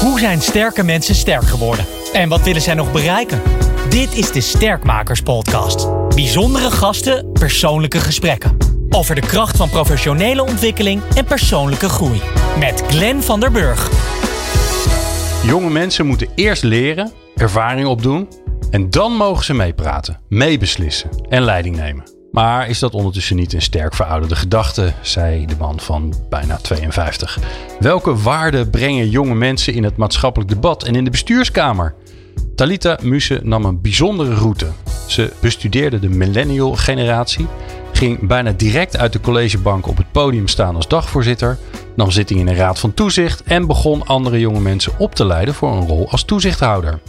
Hoe zijn sterke mensen sterk geworden? En wat willen zij nog bereiken? Dit is de Sterkmakers Podcast. Bijzondere gasten, persoonlijke gesprekken. Over de kracht van professionele ontwikkeling en persoonlijke groei. Met Glenn van der Burg. Jonge mensen moeten eerst leren, ervaring opdoen en dan mogen ze meepraten, meebeslissen en leiding nemen. Maar is dat ondertussen niet een sterk verouderde gedachte, zei de man van bijna 52. Welke waarden brengen jonge mensen in het maatschappelijk debat en in de bestuurskamer? Talita Muse nam een bijzondere route. Ze bestudeerde de millennial generatie, ging bijna direct uit de collegebank op het podium staan als dagvoorzitter, nam zitting in een raad van toezicht en begon andere jonge mensen op te leiden voor een rol als toezichthouder.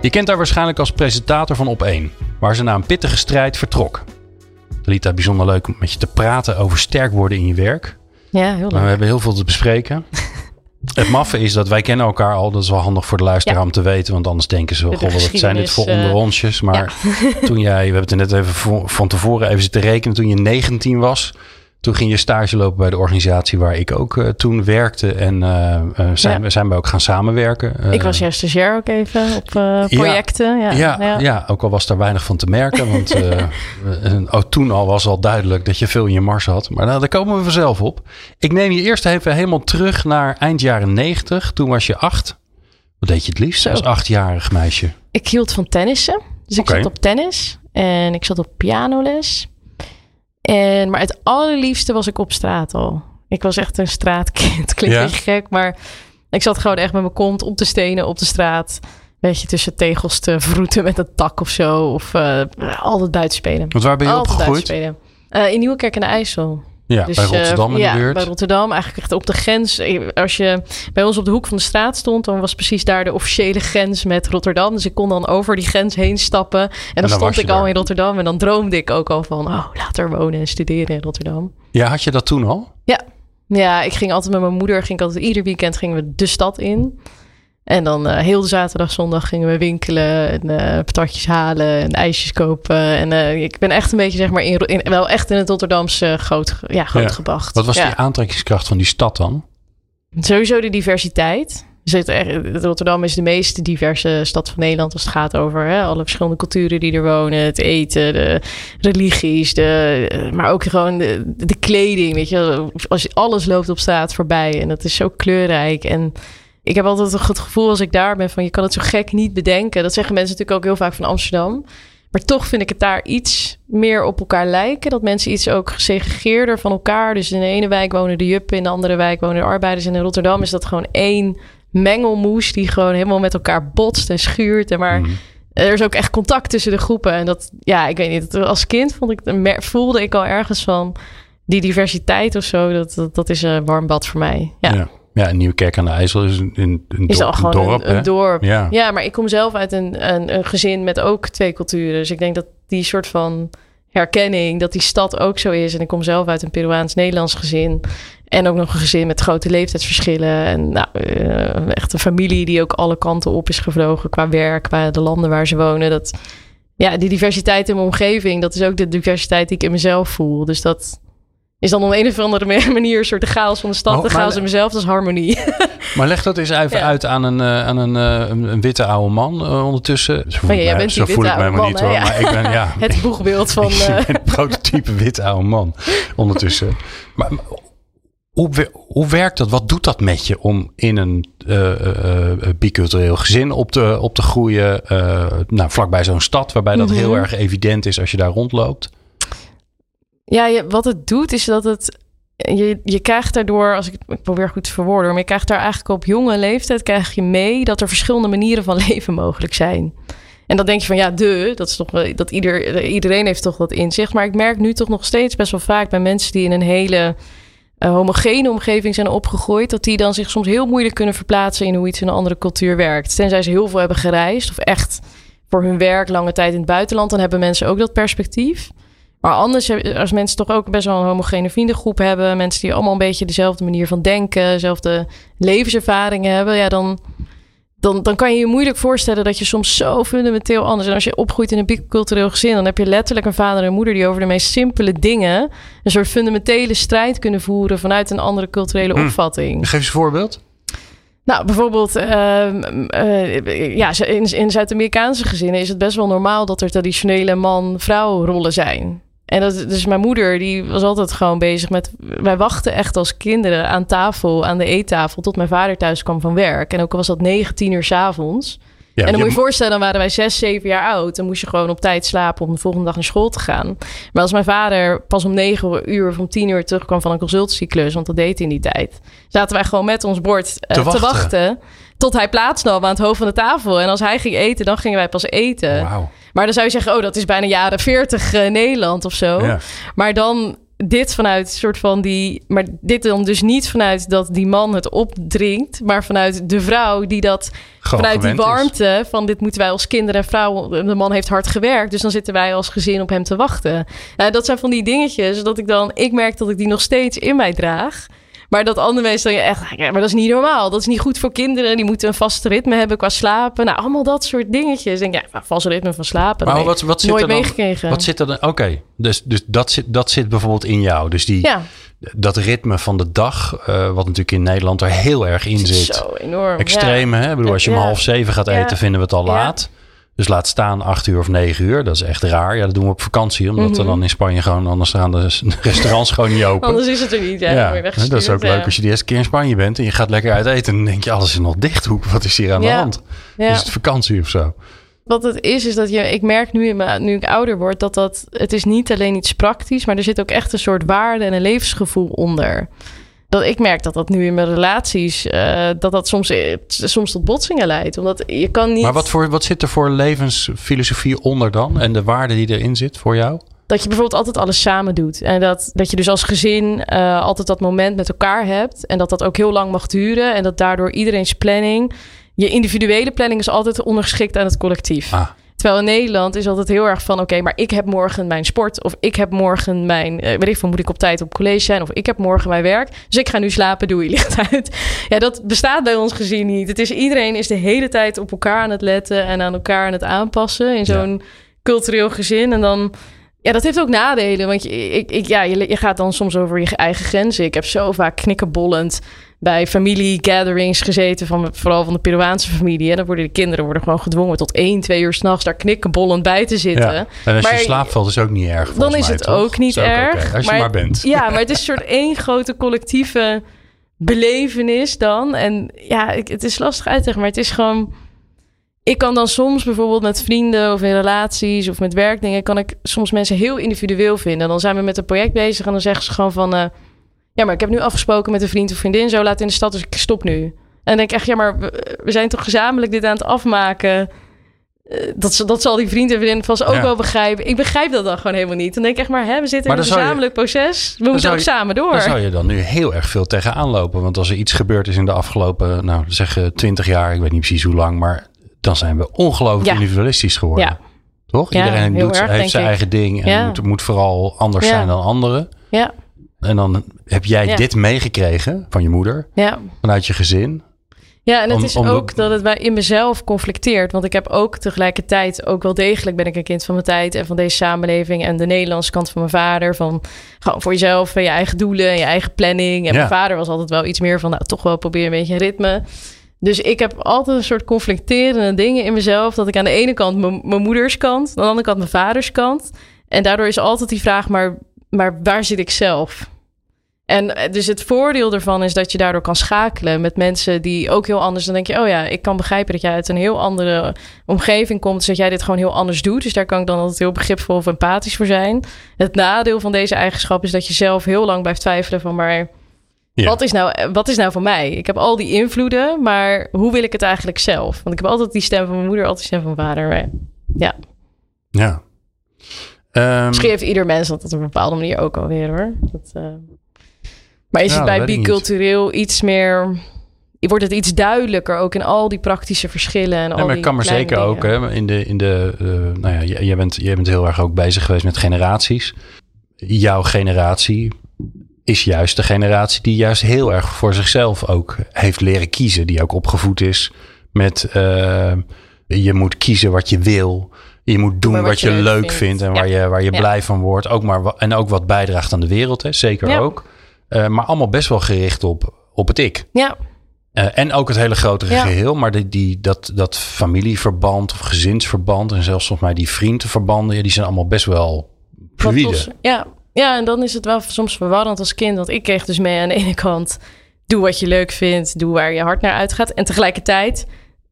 Je kent haar waarschijnlijk als presentator van Op1, waar ze na een pittige strijd vertrok. Talita, bijzonder leuk om met je te praten over sterk worden in je werk. Ja, heel Maar we leuk. hebben heel veel te bespreken. Het maffe is dat wij kennen elkaar al. Dat is wel handig voor de luisteraar Ja. om te weten. Want anders denken ze De goh, wat zijn dit voor eh. Maar toen jij, we hebben het net even voor- van tevoren even zitten rekenen. Toen je 19 was, toen ging je stage lopen bij de organisatie waar ik ook eh, toen werkte. En eh, zijn, Ja. we zijn we ook gaan samenwerken. Ik was juist stagiair ook even op projecten. Ja, ja, ja. ook al was daar weinig van te merken. Want oh, toen al was al duidelijk dat je veel in je mars had. Maar nou, daar komen we vanzelf op. Ik neem je eerst even helemaal terug naar eind jaren 90. Toen was je acht. Wat deed je het liefst Zo. als achtjarig meisje? Ik hield van tennissen. Dus ik zat op tennis en ik zat op pianoles. En, maar het allerliefste was ik op straat al. Ik was echt een straatkind. Klinkt Ja? gek, maar ik zat gewoon echt met mijn kont op de stenen op de straat. Een beetje tussen tegels te vroeten met een tak of zo. Of eh, altijd buiten spelen. Want waar ben je altijd opgegroeid? buiten spelen. Eh, in Nieuwekerk aan de IJssel. Ja, Dus, bij eh, Rotterdam in ja, de buurt. bij Rotterdam. Eigenlijk echt op de grens. Als je bij ons op de hoek van de straat stond, dan was precies daar de officiële grens met Rotterdam. Dus ik kon dan over die grens heen stappen. En dan, stond ik al in Rotterdam. En dan droomde ik ook al van, oh, later wonen en studeren in Rotterdam. Ja, had je dat toen al? Ja, ik ging altijd met mijn moeder, ging ik altijd ieder weekend gingen we de stad in. En dan eh, heel de zaterdag, zondag gingen we winkelen en eh, patatjes halen en ijsjes kopen. En eh, ik ben echt een beetje, zeg maar, in, in, wel echt in het Rotterdamse groot, ja, grootgebracht. Wat was ja. die aantrekkingskracht van die stad dan? Sowieso de diversiteit. Dus echt- Rotterdam is de meest diverse stad van Nederland als het gaat over hè, alle verschillende culturen die er wonen. Het eten, de religies, de, maar ook gewoon de, de kleding. Weet je, als je, alles loopt op straat voorbij en dat is zo kleurrijk. En ik heb altijd het gevoel als ik daar ben van je kan het zo gek niet bedenken. Dat zeggen mensen natuurlijk ook heel vaak van Amsterdam. Maar toch vind ik het daar iets meer op elkaar lijken. Dat mensen iets ook gesegregeerder van elkaar. Dus in de ene wijk wonen de juppen, in de andere wijk wonen de arbeiders. En in Rotterdam is dat gewoon één mengelmoes die gewoon helemaal met elkaar botst en schuurt. En maar Mhm. er is ook echt contact tussen de groepen. En dat, ja, ik weet niet. Als kind vond ik, voelde ik al ergens van die diversiteit of zo. Dat, dat, dat is een warm bad voor mij. Ja, Ja. Ja, en Nieuwekerk aan de IJssel is een, een, een is dorp, al gewoon een dorp. een, een hè? dorp. Ja. Ja, maar ik kom zelf uit een, een, een gezin met ook twee culturen. Dus ik denk dat die soort van herkenning, dat die stad ook zo is. En ik kom zelf uit een Peruaans-Nederlands gezin. En ook nog een gezin met grote leeftijdsverschillen. En nou, eh, echt een familie die ook alle kanten op is gevlogen qua werk, qua de landen waar ze wonen. Dat, ja, die diversiteit in mijn omgeving, dat is ook de diversiteit die ik in mezelf voel. Dus dat is dan op een of andere manier een soort de chaos van de stad. De maar- chaos in mezelf, dat is harmonie. Maar leg dat eens even Ja. uit aan een, eh, aan een, eh, een, een witte oude man eh, ondertussen. Zo voel Maar ik jij bent zo die voel ik witte mij maar man, niet hoor. Ja. Maar ik ben ja, Het boegbeeld van... een prototype witte oude man ondertussen. Maar, maar hoe, wer- hoe werkt dat? Wat doet dat met je om in een eh, eh, bicultureel gezin op te, op te groeien? eh, nou, vlakbij zo'n stad waarbij dat Mhm. heel erg evident is als je daar rondloopt. Ja, wat het doet is dat het... Je, je krijgt daardoor, als ik, probeer goed te verwoorden, maar je krijgt daar eigenlijk op jonge leeftijd krijg je mee dat er verschillende manieren van leven mogelijk zijn. En dan denk je van ja, de, dat is toch dat ieder, iedereen heeft toch dat inzicht. Maar ik merk nu toch nog steeds best wel vaak bij mensen die in een hele eh, homogene omgeving zijn opgegroeid, dat die dan zich soms heel moeilijk kunnen verplaatsen in hoe iets in een andere cultuur werkt. Tenzij ze heel veel hebben gereisd of echt voor hun werk lange tijd in het buitenland, dan hebben mensen ook dat perspectief. Maar anders, als mensen toch ook best wel een homogene vriendengroep hebben, mensen die allemaal een beetje dezelfde manier van denken, dezelfde levenservaringen hebben, ja, dan, dan, dan kan je je moeilijk voorstellen dat je soms zo fundamenteel anders. En als je opgroeit in een bicultureel gezin, dan heb je letterlijk een vader en moeder die over de meest simpele dingen een soort fundamentele strijd kunnen voeren vanuit een andere culturele Hm. opvatting. Geef eens een voorbeeld. Nou, bijvoorbeeld ehm, eh, ja, in, in Zuid-Amerikaanse gezinnen is het best wel normaal dat er traditionele man-vrouw rollen zijn. En dat, dus mijn moeder, die was altijd gewoon bezig met... Wij wachten echt als kinderen aan tafel, aan de eettafel... tot mijn vader thuis kwam van werk. En ook al was dat 9, 10 uur s avonds. Ja, en dan moet je je voorstellen, dan waren wij 6, 7 jaar oud. Dan moest je gewoon op tijd slapen om de volgende dag naar school te gaan. Maar als mijn vader pas om 9 uur of om 10 uur terugkwam van een consultieklus... want dat deed hij in die tijd... zaten wij gewoon met ons bord uh, te, wachten. te, wachten. tot hij plaatsnam aan het hoofd van de tafel. En als hij ging eten, dan gingen wij pas eten. Wow. Maar dan zou je zeggen, oh, dat is bijna jaren 40 uh, Nederland of zo. Maar dan dit vanuit soort van die. Maar dit dan dus niet vanuit dat die man het opdringt, maar vanuit de vrouw die dat. vanuit die warmte van dit moeten wij als kinderen en vrouw. De man heeft hard gewerkt, dus dan zitten wij als gezin op hem te wachten. Nou, dat zijn van die dingetjes dat ik dan. Ik merk dat ik die nog steeds in mij draag. Maar dat andere mensen dan je echt, ja, maar dat is niet normaal. Dat is niet goed voor kinderen. Die moeten een vast ritme hebben qua slapen. Nou, allemaal dat soort dingetjes. Denk ja, vast ritme van slapen. Maar wat, wat zit nooit er dan, meegekregen. Wat zit er dan? Oké, dus, dus dat, zit, dat zit bijvoorbeeld in jou. Dus die, ja. dat ritme van de dag, uh, wat natuurlijk in Nederland er heel erg in zit. Zo enorm. Extreme, hè? Ik bedoel, als je om half zeven gaat eten, vinden we het al laat. Dus laat staan acht uur of negen uur. Dat is echt raar. Ja, dat doen we op vakantie. Omdat mm er dan in Spanje gewoon... Anders gaan de restaurants gewoon niet open. Anders is het er niet. Ja, ja dat is ook leuk als je de eerste keer in Spanje bent. En je gaat lekker uit eten. En dan denk je, alles is nog dicht. Hoe, wat is hier aan de hand? Is het vakantie of zo? Wat het is, is dat je... Ik merk nu, nu ik ouder word... dat dat... Het is niet alleen iets praktisch... maar er zit ook echt een soort waarde en een levensgevoel onder dat ik merk dat dat nu in mijn relaties, uh, dat dat soms, eh, soms tot botsingen leidt. Omdat je kan niet. Maar wat, voor, wat zit er voor levensfilosofie onder dan? En de waarde die erin zit voor jou? Dat je bijvoorbeeld altijd alles samen doet. En dat, dat je dus als gezin uh, altijd dat moment met elkaar hebt. En dat dat ook heel lang mag duren. En dat daardoor iedereen's planning. Je individuele planning is altijd ondergeschikt aan het collectief. Ah. Terwijl in Nederland is altijd heel erg van... oké, maar ik heb morgen mijn sport... of ik heb morgen mijn... Uh, weet ik van, moet ik op tijd op college zijn... of ik heb morgen mijn werk. Dus ik ga nu slapen, doe je licht uit. Ja, dat bestaat bij ons gezien niet. Het is, iedereen is de hele tijd op elkaar aan het letten... en aan elkaar aan het aanpassen in zo'n cultureel gezin. En dan... Ja, dat heeft ook nadelen. Want je, ik, ik, ja, je, je gaat dan soms over je eigen grenzen. Ik heb zo vaak knikkenbollend bij familie-gatherings gezeten, van, vooral van de Peruaanse familie. En dan worden de kinderen worden gewoon gedwongen tot één, twee uur s'nachts daar knikkenbollend bij te zitten. Ja. En als je slaap valt, is ook niet erg. Dan is het ook niet erg. Als je maar, bent. Ja, maar het is een soort één grote collectieve belevenis dan. En ja, het is lastig uit te leggen, maar het is gewoon... Ik kan dan soms bijvoorbeeld met vrienden of in relaties of met werkdingen... kan ik soms mensen heel individueel vinden. Dan zijn we met een project bezig en dan zeggen ze gewoon van... Uh, ja, maar ik heb nu afgesproken met een vriend of vriendin zo laat in de stad, dus ik stop nu. En dan denk ik echt, ja, maar we, zijn toch gezamenlijk dit aan het afmaken. Uh, dat, dat zal die vriend en vriendin vast ook wel begrijpen. Ik begrijp dat dan gewoon helemaal niet. Dan denk ik echt maar, hè, we zitten in een gezamenlijk proces. We moeten ook samen door. Zou je dan nu heel erg veel tegenaan lopen. Want als er iets gebeurd is in de afgelopen, nou zeggen 20 jaar, ik weet niet precies hoe lang, maar dan zijn we ongelooflijk individualistisch geworden. Ja. Toch? Iedereen doet, erg, heeft zijn eigen ding en moet, moet vooral anders zijn dan anderen. Ja. En dan heb jij dit meegekregen van je moeder, ja. vanuit je gezin. Ja, en het is ook dat het bij in mezelf conflicteert. Want ik heb ook tegelijkertijd, ook wel degelijk ben ik een kind van mijn tijd en van deze samenleving en de Nederlandse kant van mijn vader. Van gewoon voor jezelf en je eigen doelen en je eigen planning. En mijn vader was altijd wel iets meer van, nou toch wel probeer een beetje een ritme. Dus ik heb altijd een soort conflicterende dingen in mezelf. Dat ik aan de ene kant mijn moeders kant, aan de andere kant mijn vaders kant. En daardoor is altijd die vraag, maar, maar waar zit ik zelf? En eh, dus het voordeel ervan is dat je daardoor kan schakelen met mensen die ook heel anders. Dan denk je, oh ja, ik kan begrijpen dat jij uit een heel andere omgeving komt. Dus dat jij dit gewoon heel anders doet. Dus daar kan ik dan altijd heel begripvol of empathisch voor zijn. Het nadeel van deze eigenschap is dat je zelf heel lang blijft twijfelen van, maar wat, is nou, wat is nou voor mij? Ik heb al die invloeden, maar hoe wil ik het eigenlijk zelf? Want ik heb altijd die stem van mijn moeder, altijd die stem van mijn vader. ja. Ja. Um, Misschien heeft ieder mens dat op een bepaalde manier ook alweer hoor. Dat, uh... Maar is het bij bicultureel iets meer... Wordt het iets duidelijker ook in al die praktische verschillen en al maar ik kan maar zeker ook hè, in de, in de uh, nou ja, jij bent, jij bent heel erg ook bezig geweest met generaties. Jouw generatie is juist de generatie die juist heel erg voor zichzelf ook heeft leren kiezen. Die ook opgevoed is met uh, je moet kiezen wat je wil. Je moet doen wat, je, leuk vindt, en waar je, waar je blij van wordt. Ook maar, en ook wat bijdraagt aan de wereld, hè? zeker ook. Uh, maar allemaal best wel gericht op, op het ik. Ja. Eh, en ook het hele grotere geheel. Maar die, die, dat, dat familieverband of gezinsverband... en zelfs volgens mij die vriendenverbanden... Die zijn allemaal best wel fluide. ja. Ja, en dan is het wel soms verwarrend als kind. Want ik kreeg dus mee aan de ene kant... doe wat je leuk vindt, doe waar je hart naar uitgaat. En tegelijkertijd...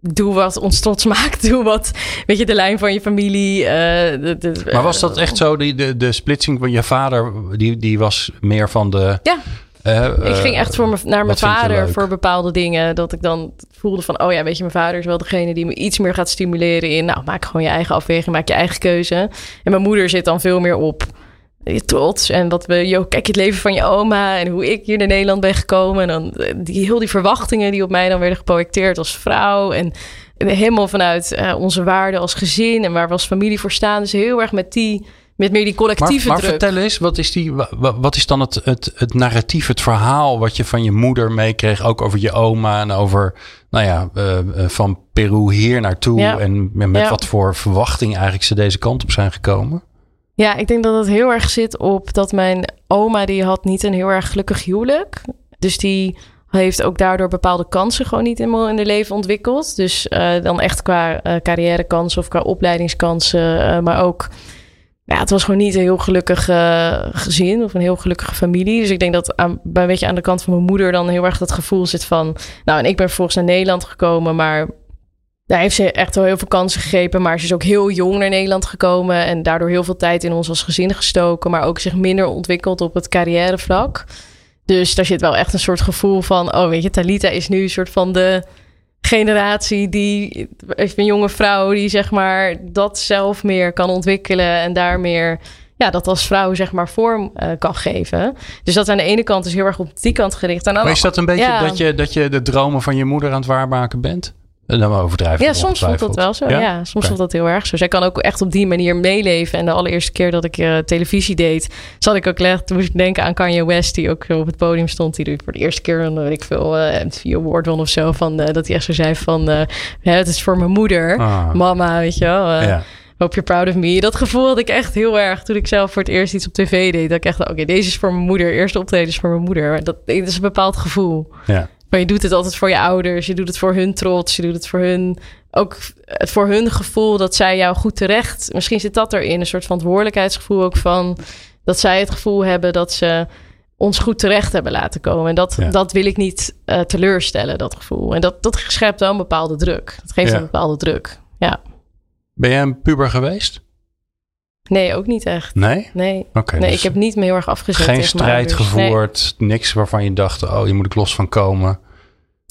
Doe wat ons trots maakt. Doe wat, weet je, de lijn van je familie. eh, de, de- Maar was dat echt zo, die, de, de splitsing van je vader... die, die was meer van de... Ja. eh, Ik eh, ging echt voor me, naar mijn vader voor bepaalde dingen. Dat ik dan voelde van, oh ja, weet je, mijn vader is wel degene die me iets meer gaat stimuleren in. Nou, maak gewoon je eigen afweging, maak je eigen keuze. En mijn moeder zit dan veel meer op je trots en wat we, joh, kijk het leven van je oma en hoe ik hier naar Nederland ben gekomen. En dan eh, die, heel die verwachtingen die op mij dan werden geprojecteerd als vrouw. En helemaal vanuit eh, onze waarden als gezin en waar we als familie voor staan. Dus heel erg met die, met meer die Maar, collectieve maar druk. vertel eens, wat is, die, wa- wa- wat is dan het, het, het narratief, het verhaal wat je van je moeder meekreeg, ook over je oma en over, nou ja, eh, van Peru hier naartoe Ja. en met met Ja. wat voor verwachting eigenlijk ze deze kant op zijn gekomen? Ja, ik denk dat het heel erg zit op dat mijn oma die had niet een heel erg gelukkig huwelijk. Dus die heeft ook daardoor bepaalde kansen gewoon niet helemaal in de leven ontwikkeld. Dus eh, dan echt qua eh, carrièrekansen of qua opleidingskansen, eh, maar ook ja, het was gewoon niet een heel gelukkig gezin of een heel gelukkige familie. Dus ik denk dat aan, bij een beetje aan de kant van mijn moeder dan heel erg dat gevoel zit van... Nou, en ik ben vervolgens naar Nederland gekomen, maar daar heeft ze echt wel heel veel kansen gegrepen. Maar ze is ook heel jong naar Nederland gekomen en daardoor heel veel tijd in ons als gezin gestoken. Maar ook zich minder ontwikkeld op het carrièrevlak. Dus daar zit wel echt een soort gevoel van... Oh, weet je, Talita is nu een soort van de generatie die... Een jonge vrouw die zeg maar dat zelf meer kan ontwikkelen en daar meer... Ja, dat als vrouw zeg maar vorm eh, kan geven. Dus dat aan de ene kant is heel erg op die kant gericht. En aan Maar is dat een beetje ja. dat, je, dat je de dromen van je moeder aan het waarmaken bent? En dan overdrijven. Ja, soms voelt dat wel zo. Ja, soms Oké. voelt dat heel erg zo. Zij kan ook echt op die manier meeleven. En de allereerste keer dat ik eh, televisie deed, zat ik ook echt, toen moest ik denken aan Kanye West, die ook op het podium stond. Die voor de eerste keer een, weet ik veel, eh MTV Award won of zo. Van, eh, dat hij echt zo zei van, eh, het is voor mijn moeder. Ah, Mama, weet je wel. eh, ja. Hope you're proud of me. Dat gevoel had ik echt heel erg toen ik zelf voor het eerst iets op tv deed. Dat ik echt, oké, deze is voor mijn moeder. Eerste optreden is voor mijn moeder. Dat, dat is een bepaald gevoel. Ja. Maar je doet het altijd voor je ouders. Je doet het voor hun trots. Je doet het voor hun... Ook het voor hun gevoel dat zij jou goed terecht... Misschien zit dat erin. Een soort verantwoordelijkheidsgevoel ook van... Dat zij het gevoel hebben dat ze ons goed terecht hebben laten komen. En dat, Ja. dat wil ik niet eh, teleurstellen, dat gevoel. En dat, dat schept wel een bepaalde druk. Dat geeft Ja. een bepaalde druk. Ja. Ben jij een puber geweest? Nee, ook niet echt. Nee? Nee, nee dus ik heb niet me heel erg afgezet. geen strijd. Nee. gevoerd. Niks waarvan je dacht, oh, hier moet ik los van komen.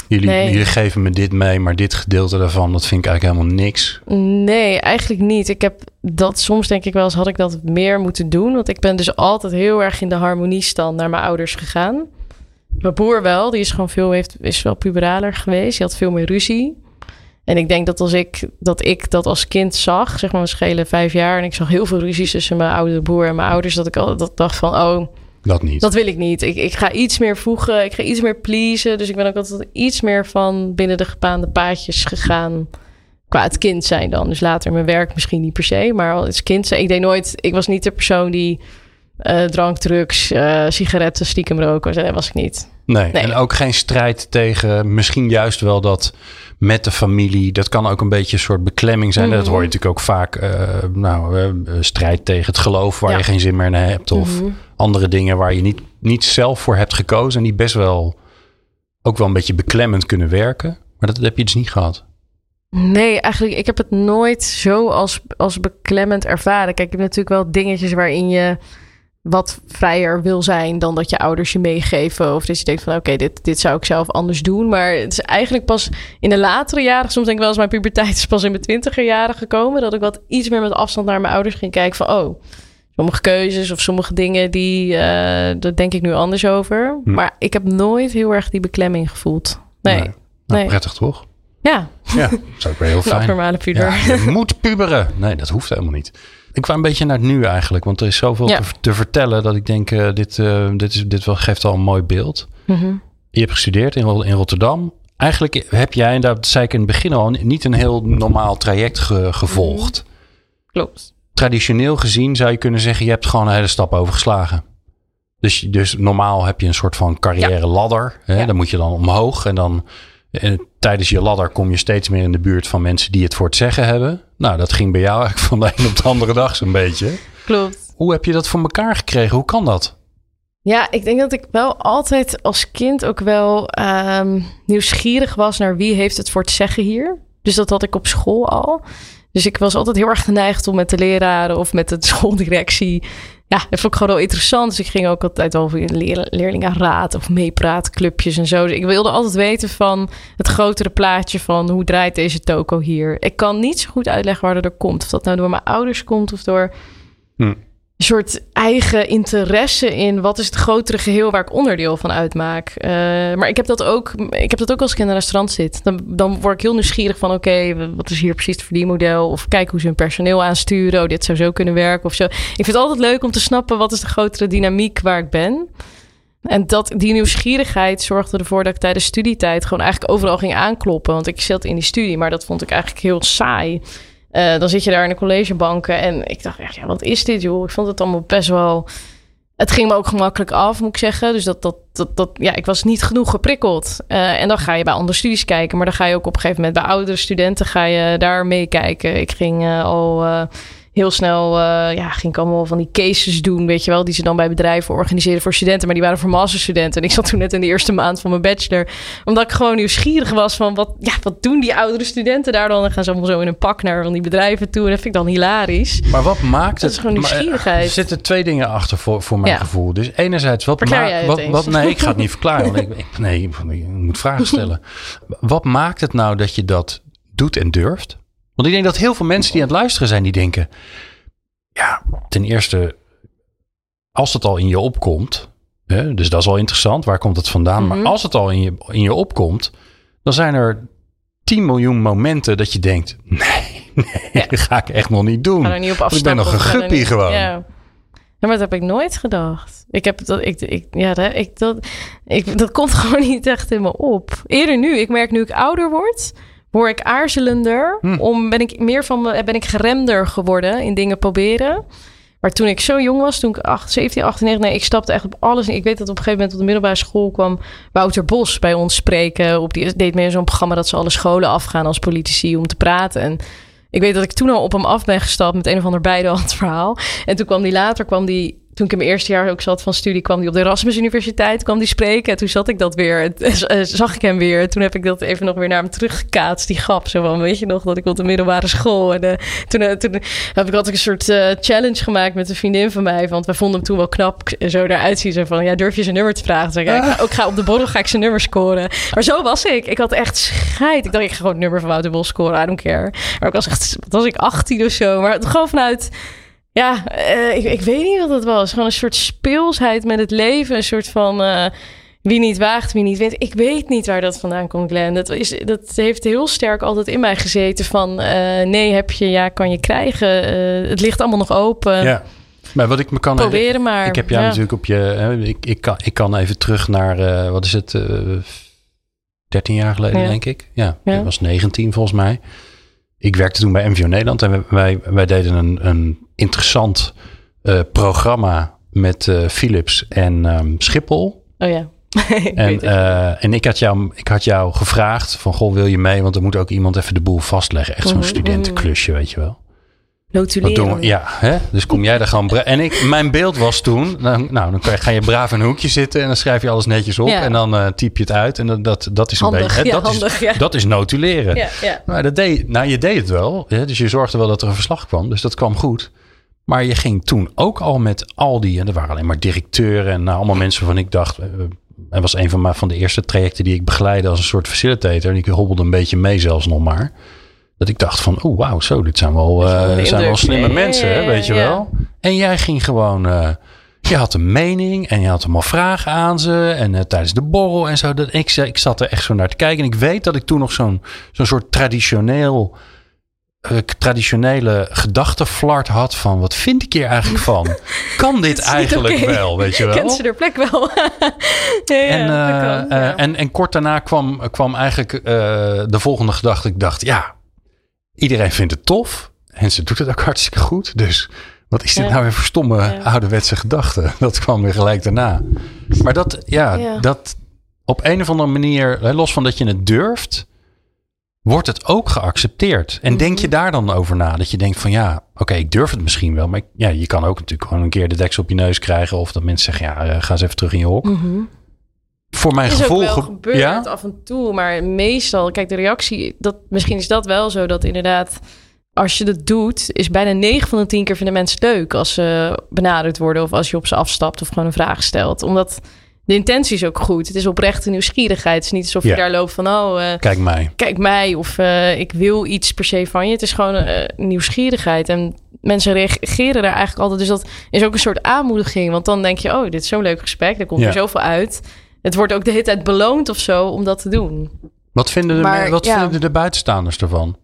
Jullie, Nee. jullie geven me dit mee, maar dit gedeelte daarvan, dat vind ik eigenlijk helemaal niks. Nee, eigenlijk niet. Ik heb dat soms denk ik wel eens had ik dat meer moeten doen. Want ik ben dus altijd heel erg in de harmoniestand naar mijn ouders gegaan. Mijn broer wel, die is gewoon veel, heeft, is wel puberaler geweest. Die had veel meer ruzie. En ik denk dat als ik dat, ik dat als kind zag, zeg maar, we schelen vijf jaar. En ik zag heel veel ruzies tussen mijn oudere broer en mijn ouders. Dat ik al dat dacht van, oh, Dat niet. dat wil ik niet. Ik, ik ga iets meer voegen. Ik ga iets meer pleasen. Dus ik ben ook altijd iets meer van binnen de gepaande paadjes gegaan. Qua het kind zijn dan. Dus later in mijn werk misschien niet per se. Maar als kind zijn. Ik deed nooit... Ik was niet de persoon die eh, drank, drugs, eh, sigaretten, stiekem roken. Dat was ik niet. Nee. Nee. En ook geen strijd tegen, misschien juist wel dat met de familie. Dat kan ook een beetje een soort beklemming zijn. Dat Mhm. hoor je natuurlijk ook vaak. eh, nou, strijd tegen het geloof waar Ja. je geen zin meer in hebt. Of Mhm. andere dingen waar je niet, niet zelf voor hebt gekozen. En die best wel ook wel een beetje beklemmend kunnen werken. Maar dat heb je dus niet gehad. Nee, eigenlijk, ik heb het nooit zo als, als beklemmend ervaren. Kijk, ik heb natuurlijk wel dingetjes waarin je wat vrijer wil zijn dan dat je ouders je meegeven. Of dat je denkt van oké, dit, dit zou ik zelf anders doen. Maar het is eigenlijk pas in de latere jaren, soms denk ik wel eens mijn puberteit is pas in mijn twintiger jaren gekomen. Dat ik wat iets meer met afstand naar mijn ouders ging kijken van oh, sommige keuzes of sommige dingen die, eh daar denk ik nu anders over. Hm. Maar ik heb nooit heel erg die beklemming gevoeld. Nee. Nou, Nee. prettig toch? Ja, Ja, dat is ook weer heel fijn. abnormale puber. Ja, je moet puberen. Nee, dat hoeft helemaal niet. Ik kwam een beetje naar het nu eigenlijk. Want er is zoveel Ja. te, te vertellen dat ik denk, eh, dit, eh, dit, is, dit wel, geeft al een mooi beeld. Mhm. Je hebt gestudeerd in, in Rotterdam. Eigenlijk heb jij, en dat zei ik in het begin al, niet een heel normaal traject ge- gevolgd. Klopt. Traditioneel gezien zou je kunnen zeggen, je hebt gewoon een hele stap overgeslagen. Dus, dus normaal heb je een soort van carrière ladder. Hè? Ja. Dan moet je dan omhoog en dan En tijdens je ladder kom je steeds meer in de buurt van mensen die het voor het zeggen hebben. Nou, dat ging bij jou eigenlijk van de een op de andere dag zo'n beetje. Klopt. Hoe heb je dat voor elkaar gekregen? Hoe kan dat? Ja, ik denk dat ik wel altijd als kind ook wel ehm, nieuwsgierig was naar wie heeft het voor het zeggen hier. Dus dat had ik op school al. Dus ik was altijd heel erg geneigd om met de leraren of met de schooldirectie. Ja, dat vond ik gewoon wel interessant. Dus ik ging ook altijd over leer, leerlingenraad of meepraatclubjes en zo. Dus ik wilde altijd weten van het grotere plaatje van hoe draait deze toko hier. Ik kan niet zo goed uitleggen waar dat er komt. Of dat nou door mijn ouders komt of door Hm. Soort eigen interesse in wat is het grotere geheel waar ik onderdeel van uitmaak. Eh, maar ik heb dat ook, ik heb dat ook als ik in een restaurant zit. Dan, dan word ik heel nieuwsgierig van oké, wat is hier precies het verdienmodel? Of kijk hoe ze hun personeel aansturen. Oh, dit zou zo kunnen werken of zo. Ik vind het altijd leuk om te snappen wat is de grotere dynamiek waar ik ben. En dat, die nieuwsgierigheid zorgde ervoor dat ik tijdens studietijd gewoon eigenlijk overal ging aankloppen. Want ik zat in die studie, maar dat vond ik eigenlijk heel saai. Eh, dan zit je daar in de collegebanken en ik dacht echt, ja, wat is dit joh? Ik vond het allemaal best wel... Het ging me ook gemakkelijk af, moet ik zeggen. Dus dat, dat, dat, dat ja, ik was niet genoeg geprikkeld. Eh, en dan ga je bij andere studies kijken. Maar dan ga je ook op een gegeven moment bij oudere studenten ga je daar meekijken. Ik ging eh, al heel snel, eh, ja, ging ik allemaal van die cases doen, weet je wel. Die ze dan bij bedrijven organiseren voor studenten. Maar die waren voor masterstudenten. En ik zat toen net in de eerste maand van mijn bachelor. Omdat ik gewoon nieuwsgierig was van, wat, ja, wat doen die oudere studenten daar dan? Dan gaan ze allemaal zo in een pak naar van die bedrijven toe. En dat vind ik dan hilarisch. Maar wat maakt Dat het? is gewoon eh, nieuwsgierigheid. Er zitten twee dingen achter voor, voor mijn Ja. gevoel. Dus enerzijds, wat maakt. Wat, wat, nee, ik ga het niet verklaren. Want ik- nee, ik moet vragen stellen. wat maakt het nou dat je dat doet en durft? Want ik denk dat heel veel mensen die aan het luisteren zijn, die denken. Ja, ten eerste, als het al in je opkomt. Hè, dus dat is al interessant. Waar komt het vandaan? Mhm. Maar als het al in je, in je opkomt, dan zijn er 10 miljoen momenten dat je denkt: nee, nee, dat ga ik echt nog niet doen. Ik ga er niet op Want ik ben nog een guppy niet- gewoon. Ja. Ja, maar dat heb ik nooit gedacht. Ik heb dat, ik, ik, ja, dat, ik, dat, ik, dat komt gewoon niet echt in me op. Eerder nu, ik merk nu ik ouder word, word ik aarzelender. Hm. Om, ben ik meer van me, ben ik geremder geworden in dingen proberen. Maar toen ik zo jong was, toen ik 8, 17, 18, 19, nee, ik stapte echt op alles. Ik weet dat op een gegeven moment op de middelbare school kwam Wouter Bos bij ons spreken. Op die deed meer zo'n programma dat ze alle scholen afgaan als politici om te praten. En ik weet dat ik toen al op hem af ben gestapt met een of ander beidehand verhaal. En toen kwam die later, kwam die, toen ik in mijn eerste jaar ook zat van studie, kwam die op de Erasmus Universiteit, kwam die spreken. En toen zat ik dat weer, en, eh, zag ik hem weer. Toen heb ik dat even nog weer naar hem teruggekaatst, die grap. Zo van, weet je nog, dat ik op de middelbare school. En eh, toen, eh, toen heb ik altijd een soort eh, challenge gemaakt met een vriendin van mij. Want wij vonden hem toen wel knap, eh, zo eruit zien. Zo van, ja, durf je zijn nummer te vragen? Zei ik, ga, ook ga op de borrel ga ik zijn nummer scoren. Maar zo was ik. Ik had echt scheid. Ik dacht, ik ga gewoon het nummer van Wouter Bos scoren. I don't care. Maar ik was echt, was ik, 18 of zo. Maar gewoon vanuit... Ja, eh, ik, ik weet niet wat het was. Gewoon een soort speelsheid met het leven. Een soort van eh, wie niet waagt, wie niet wint. Ik weet niet waar dat vandaan komt, Glenn. Dat, is, dat heeft heel sterk altijd in mij gezeten. Van eh, nee, heb je, ja, kan je krijgen. Het ligt allemaal nog open. Ja. Maar wat ik me kan Proberen maar. Ik heb jou Ja. natuurlijk op je. hè, ik, ik, kan, ik kan even terug naar. wat is het? eh 13 jaar geleden, Ja. denk ik. Ja, Ja. ik was 19 volgens mij. Ik werkte toen bij MVO Nederland en wij, wij, wij deden een, een interessant eh, programma met eh, Philips en ehm, Schiphol. Oh ja. Ik En, eh, en ik, had jou, ik had jou gevraagd van, goh, wil je mee? Want er moet ook iemand even de boel vastleggen. Echt zo'n Mhm, studentenklusje, weet je wel. Notuleren. doen we? Ja, hè? dus kom jij daar gewoon. En ik, mijn beeld was toen. Nou, nou dan ga je braaf in een hoekje zitten en dan schrijf je alles netjes op. Ja. En dan eh, typ je het uit. En dat, dat, dat is een Handig, beetje. hè, ja, dat, handig, is, ja. dat is notuleren. Ja, ja. Maar dat deed, nou, je deed het wel. Hè? Dus je zorgde wel dat er een verslag kwam. Dus dat kwam goed. Maar je ging toen ook al met al die. En er waren alleen maar directeuren en nou, allemaal mensen van ik dacht. eh, hij was een van, mijn, van de eerste trajecten die ik begeleidde als een soort facilitator. En ik hobbelde een beetje mee zelfs nog maar. Dat ik dacht van, oh wauw, zo, dit zijn wel, eh, zijn wel slimme mensen, hè, weet je ja. wel. En jij ging gewoon, eh, je had een mening en je had allemaal vragen aan ze. En eh, tijdens de borrel en zo. Dat, ik, ik zat er echt zo naar te kijken. En ik weet dat ik toen nog zo'n zo'n soort traditioneel, eh, traditionele gedachtenflart had van, wat vind ik hier eigenlijk van? Kan dit eigenlijk wel, weet je wel? Kent ze haar plek wel? ja, ja, En, eh, kan, eh, ja. en, en kort daarna kwam, kwam eigenlijk eh, de volgende gedachte. Ik dacht, ja, iedereen vindt het tof. En ze doet het ook hartstikke goed. Dus wat is dit nou weer voor stomme ouderwetse gedachten? Dat kwam weer gelijk daarna. Maar dat, ja, dat op een of andere manier, los van dat je het durft, wordt het ook geaccepteerd. En denk Mhm. je daar dan over na? Dat je denkt van ja, oké, ik durf het misschien wel. Maar ik- ja, je kan ook natuurlijk gewoon een keer de deksel op je neus krijgen. Of dat mensen zeggen, ja, eh, ga eens even terug in je hok. Voor mijn is gevoel... ook wel ge- gebeurd ja? af en toe, maar meestal, kijk, de reactie, dat, misschien is dat wel zo dat inderdaad, als je dat doet, is bijna 9 van de 10 keer vinden mensen leuk als ze benaderd worden of als je op ze afstapt of gewoon een vraag stelt. Omdat de intentie is ook goed. Het is oprechte nieuwsgierigheid. Het is niet alsof Ja. je daar loopt van, oh, eh, Kijk mij. kijk mij of eh, ik wil iets per se van je. Het is gewoon eh, nieuwsgierigheid. En mensen reageren daar eigenlijk altijd. Dus dat is ook een soort aanmoediging. Want dan denk je, oh, dit is zo'n leuk gesprek. Er komt Ja. er zoveel uit. Het wordt ook de hele tijd beloond of zo om dat te doen. Wat vinden de, Maar, wat ja. vinden de buitenstaanders ervan?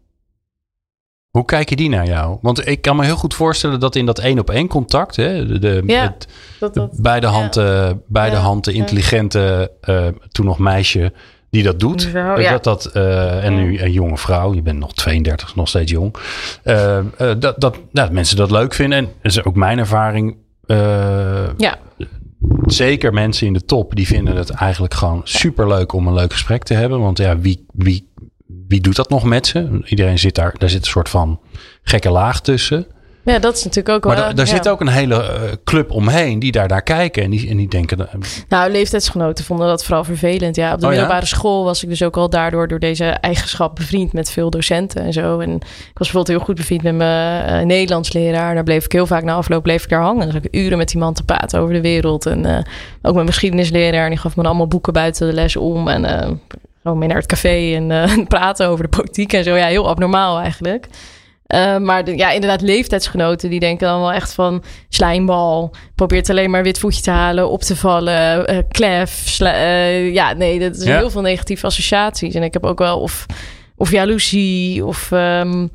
Hoe kijken die naar jou? Want ik kan me heel goed voorstellen dat in dat één op één contact, hè, de, de, Ja, het, Dat, de beide handen, beide intelligente, eh, toen nog meisje, die dat doet. Ja. dat, dat, eh, en nu een jonge vrouw, je bent nog 32, nog steeds jong. Eh, dat, dat, mensen dat leuk vinden. En dat is ook mijn ervaring. ja, zeker mensen in de top, die vinden het eigenlijk gewoon super leuk om een leuk gesprek te hebben. Want ja, wie, wie, wie doet dat nog met ze? Iedereen zit daar, daar zit een soort van gekke laag tussen. ja, dat is natuurlijk ook Maar wel... da- daar ja. zit ook een hele eh, club omheen die daar naar kijken. En die, en die denken, Nou, leeftijdsgenoten vonden dat vooral vervelend. Ja, op de Oh, ja? middelbare school was ik dus ook al daardoor door deze eigenschap bevriend met veel docenten en zo. En ik was bijvoorbeeld heel goed bevriend met mijn eh, Nederlands leraar. Daar bleef ik heel vaak na afloop bleef ik daar hangen. Dan zat ik uren met die man te praten over de wereld. En eh, ook met mijn geschiedenisleraar. En die gaf me allemaal boeken buiten de les om. En gewoon mee naar het café en eh, praten over de politiek en zo. Ja, heel abnormaal eigenlijk. Eh, maar de, ja, inderdaad, leeftijdsgenoten die denken dan wel echt van slijmbal. Probeert alleen maar wit voetje te halen, op te vallen, eh klef. ja, nee, dat is Ja. heel veel negatieve associaties. En ik heb ook wel of, of jaloezie of ehm,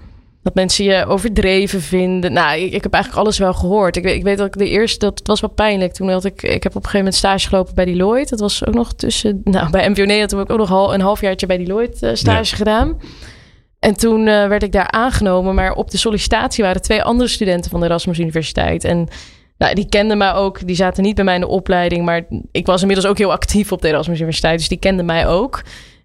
dat mensen je overdreven vinden. Nou, ik, ik heb eigenlijk alles wel gehoord. Ik weet, ik weet dat ik de eerste, dat was wel pijnlijk. Toen had ik, ik heb op een gegeven moment stage gelopen bij Deloitte. Dat was ook nog tussen, nou, bij Nederland heb ik ook nog al een halfjaartje bij Deloitte eh, stage gedaan. En toen eh, werd ik daar aangenomen. Maar op de sollicitatie waren twee andere studenten van de Erasmus Universiteit. En nou, die kenden mij ook. Die zaten niet bij mij in de opleiding. Maar ik was inmiddels ook heel actief op de Erasmus Universiteit. Dus die kenden mij ook.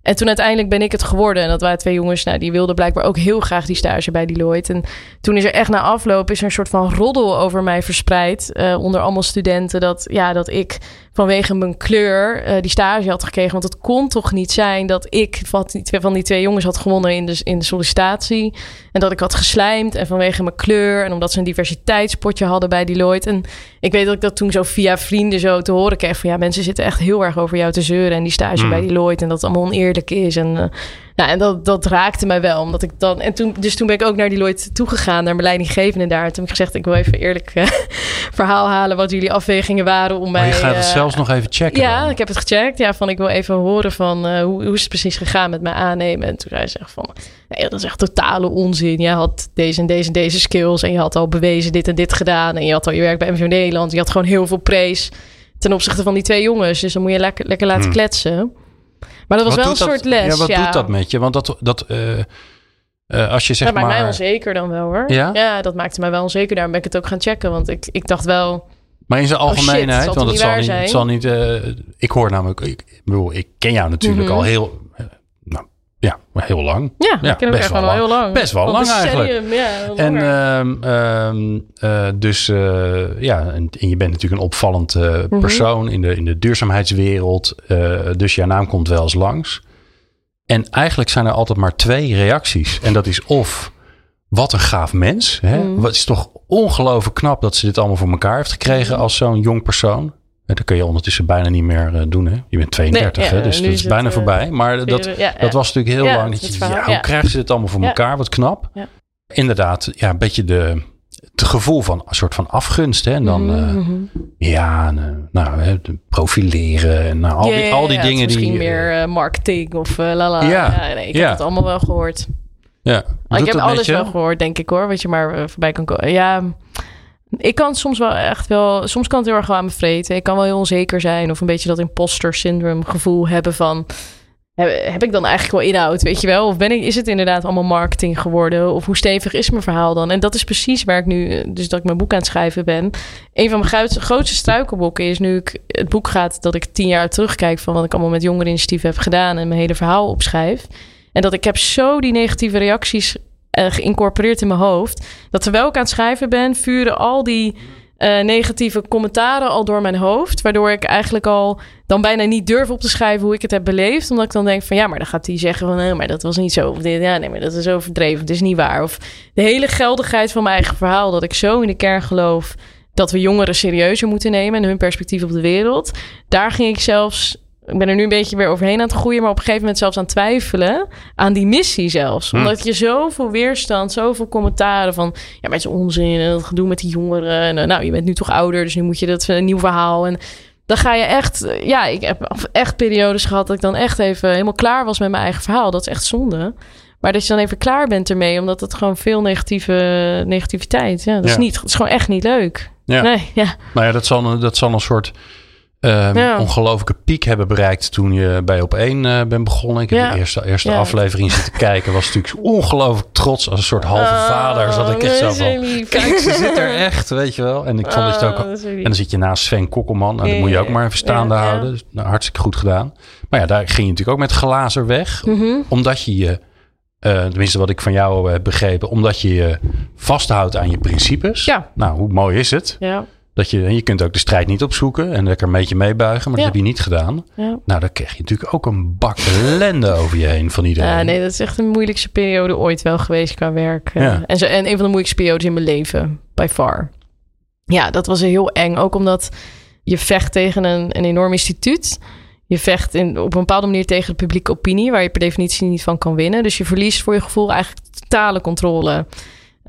En toen uiteindelijk ben ik het geworden. En dat waren twee jongens, nou, die wilden blijkbaar ook heel graag die stage bij Deloitte. En toen is er echt na afloop is er een soort van roddel over mij verspreid. eh, onder allemaal studenten. Dat, ja, dat ik vanwege mijn kleur eh, die stage had gekregen. Want het kon toch niet zijn dat ik van die, twee, van die twee jongens had gewonnen in de, in de sollicitatie. En dat ik had geslijmd. En vanwege mijn kleur. En omdat ze een diversiteitspotje hadden bij Deloitte. En ik weet dat ik dat toen zo via vrienden zo te horen kreeg. Van ja, mensen zitten echt heel erg over jou te zeuren. En die stage Mm. bij Deloitte. En dat het allemaal oneerlijk is. En, eh, nou, en dat, dat raakte mij wel. Omdat ik dan, en toen, dus toen ben ik ook naar Deloitte toegegaan. Naar mijn leidinggevende daar. En toen heb ik gezegd, ik wil even eerlijk eh, verhaal halen. Wat jullie afwegingen waren om maar mij... je gaat het eh, zelfs nog even checken. ja, dan. ik heb het gecheckt. Ja, van ik wil even horen van eh, hoe, hoe is het precies gegaan met mijn aannemen. En toen zei ze echt van, nee, dat is echt totale onzin. Je had deze en deze en deze skills en je had al bewezen dit en dit gedaan. En je had al je werk bij MVO Nederland. Je had gewoon heel veel praise ten opzichte van die twee jongens. Dus dan moet je lekker, lekker laten Hmm. kletsen. Maar dat was Wat wel een soort dat- les. Ja, wat doet dat met je? Want dat, dat eh, eh, als je zeg dat maakt maar... mij onzeker dan wel hoor. Ja? dat maakte mij wel onzeker. Daarom ben ik het ook gaan checken. Want ik, ik dacht wel, Maar in zijn Oh, shit, algemeenheid, want het niet zal niet, zal niet eh, ik hoor namelijk, ik, ik bedoel, ik ken jou natuurlijk Mhm. al heel, ja, heel lang. ja, Ja, ik ken best wel al heel lang. Best wel lang eigenlijk. Ja, En, ehm, ehm, eh, dus eh, ja, en, en je bent natuurlijk een opvallend eh, Mhm. persoon in, de, in de duurzaamheidswereld. dus jouw naam komt wel eens langs. En eigenlijk zijn er altijd maar twee reacties. En dat is of, wat een gaaf mens. Hè? Mhm. Wat is toch ongelooflijk knap dat ze dit allemaal voor elkaar heeft gekregen Mhm. als zo'n jong persoon. Eh, Dat kun je ondertussen bijna niet meer eh, doen. Hè? Je bent 32, Nee, ja, hè? dus dat is is het, bijna eh, voorbij. Maar dat, Ja, dat was natuurlijk heel lang. dat je, het verhaal, hoe krijgen ze dit allemaal voor elkaar? Wat knap. Ja. Inderdaad, ja, een beetje de, het gevoel van een soort van afgunst. Hè? En dan, Mhm, mhm. ja, nou, hè, profileren en nou, al, die, al die het dingen die... Misschien meer marketing of eh lala. Ja, nee, ik heb het allemaal wel gehoord. ja. Ik heb alles wel gehoord, denk ik hoor. Wat je maar voorbij kan komen. Ja, ik kan soms wel echt wel... Soms kan het heel erg wel aan me vreten. Ik kan wel heel onzeker zijn. Of een beetje dat imposter syndrome gevoel hebben van... heb, ik dan eigenlijk wel inhoud, weet je wel? Of ben ik, is het inderdaad allemaal marketing geworden? Of hoe stevig is mijn verhaal dan? En dat is precies waar ik nu, dus dat ik mijn boek aan het schrijven ben. Een van mijn grootste, struikelbokken is nu ik het boek gaat, dat ik tien jaar terugkijk van wat ik allemaal met jongereninitiatieven heb gedaan en mijn hele verhaal opschrijf. En dat ik heb zo die negatieve reacties geïncorporeerd in mijn hoofd. Dat terwijl ik aan het schrijven ben, vuren al die uh, negatieve commentaren al door mijn hoofd. Waardoor ik eigenlijk al dan bijna niet durf op te schrijven hoe ik het heb beleefd. Omdat ik dan denk van ja, maar dan gaat hij zeggen van nee, maar dat was niet zo. Of ja, nee, maar dat is overdreven. Het is niet waar. Of de hele geldigheid van mijn eigen verhaal. Dat ik zo in de kern geloof dat we jongeren serieuzer moeten nemen en hun perspectief op de wereld. Daar ging ik zelfs ik ben er nu een beetje weer overheen aan het groeien, maar op een gegeven moment zelfs aan twijfelen aan die missie zelfs. Hm. Omdat je zoveel weerstand, zoveel commentaren van, ja, met z'n onzin en dat gedoe met die jongeren. En, eh, nou, je bent nu toch ouder, dus nu moet je dat een nieuw verhaal. En dan ga je echt, ja, ik heb echt periodes gehad dat ik dan echt even helemaal klaar was met mijn eigen verhaal. Dat is echt zonde. Maar dat je dan even klaar bent ermee, omdat het gewoon veel negatieve negativiteit. Ja, dat is niet, het is gewoon echt niet leuk. Ja. Nee, ja. Nou ja, dat zal, dat zal een soort um, ongelofelijke piek hebben bereikt toen je bij op één uh, bent begonnen. Ik heb de eerste, eerste aflevering zitten kijken. Was natuurlijk ongelooflijk trots als een soort halve oh, vader. Zat ik echt zo van, kijk, ze zit er echt, weet je wel. En ik vond oh, dat ook... En dan zit je naast Sven Kokkelman. En dat moet je ook maar even staande houden. Dus, nou, hartstikke goed gedaan. Maar ja, daar ging je natuurlijk ook met glazen weg. Mm Omdat je je... Uh, tenminste, wat ik van jou heb begrepen. Omdat je je vasthoudt aan je principes. Nou, hoe mooi is het? Ja. Dat je, je kunt ook de strijd niet opzoeken en lekker een beetje meebuigen, maar dat heb je niet gedaan. Ja. Nou, dan krijg je natuurlijk ook een bak ellende over je heen van iedereen. Ja, nee, dat is echt een moeilijkste periode ooit wel geweest qua werk. Eh. Ja. En, zo, en een van de moeilijkste periodes in mijn leven, by far. Ja, dat was heel eng. Ook omdat je vecht tegen een, een enorm instituut. Je vecht in, op een bepaalde manier tegen de publieke opinie, waar je per definitie niet van kan winnen. Dus je verliest voor je gevoel eigenlijk totale controle.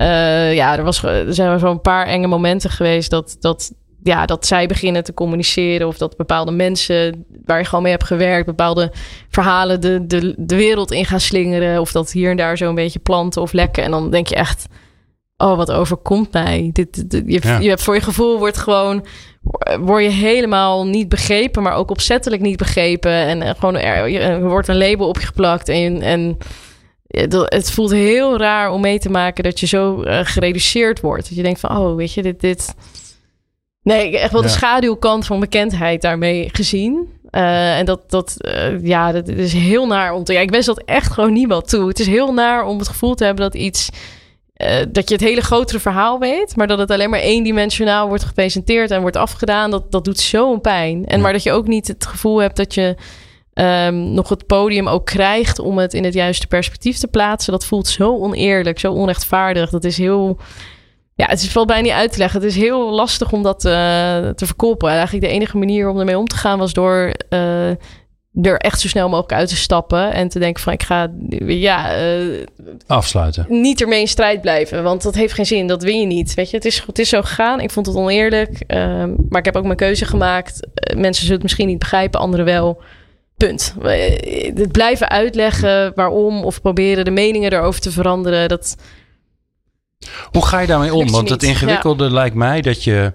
Uh, ja, er, was, er zijn een paar enge momenten geweest dat, dat, ja, dat zij beginnen te communiceren. Of dat bepaalde mensen waar je gewoon mee hebt gewerkt, bepaalde verhalen de, de, de wereld in gaan slingeren. Of dat hier en daar zo een beetje planten of lekken. En dan denk je echt, oh, wat overkomt mij? Dit, dit je, je hebt voor je gevoel wordt gewoon word je helemaal niet begrepen, maar ook opzettelijk niet begrepen. En, en gewoon er, er, wordt een label op je geplakt en, en het voelt heel raar om mee te maken dat je zo uh, gereduceerd wordt. Dat je denkt van, oh, weet je, dit... dit... Nee, echt wel de schaduwkant van bekendheid daarmee gezien. Uh, en dat, dat, uh, ja, dat is heel naar om te... Ja, ik wens dat echt gewoon niemand toe. Het is heel naar om het gevoel te hebben dat iets... dat je het hele grotere verhaal weet, maar dat het alleen maar eendimensionaal wordt gepresenteerd en wordt afgedaan, dat, dat doet zo'n pijn. En maar dat je ook niet het gevoel hebt dat je um, nog het podium ook krijgt om het in het juiste perspectief te plaatsen. Dat voelt zo oneerlijk, zo onrechtvaardig. Dat is heel. Ja, het is wel bijna niet uit te leggen. Het is heel lastig om dat uh, te verkopen. eigenlijk de enige manier om ermee om te gaan was door uh, er echt zo snel mogelijk uit te stappen en te denken van ik ga ja uh, afsluiten. Niet ermee in strijd blijven, want dat heeft geen zin. Dat win je niet. Weet je, het is, het is zo gegaan. Ik vond het oneerlijk, ehm, maar ik heb ook mijn keuze gemaakt. mensen zullen het misschien niet begrijpen, anderen wel. Punt. Het blijven uitleggen waarom of proberen de meningen erover te veranderen. Dat... Hoe ga je daarmee om? Want het ingewikkelde lijkt mij dat je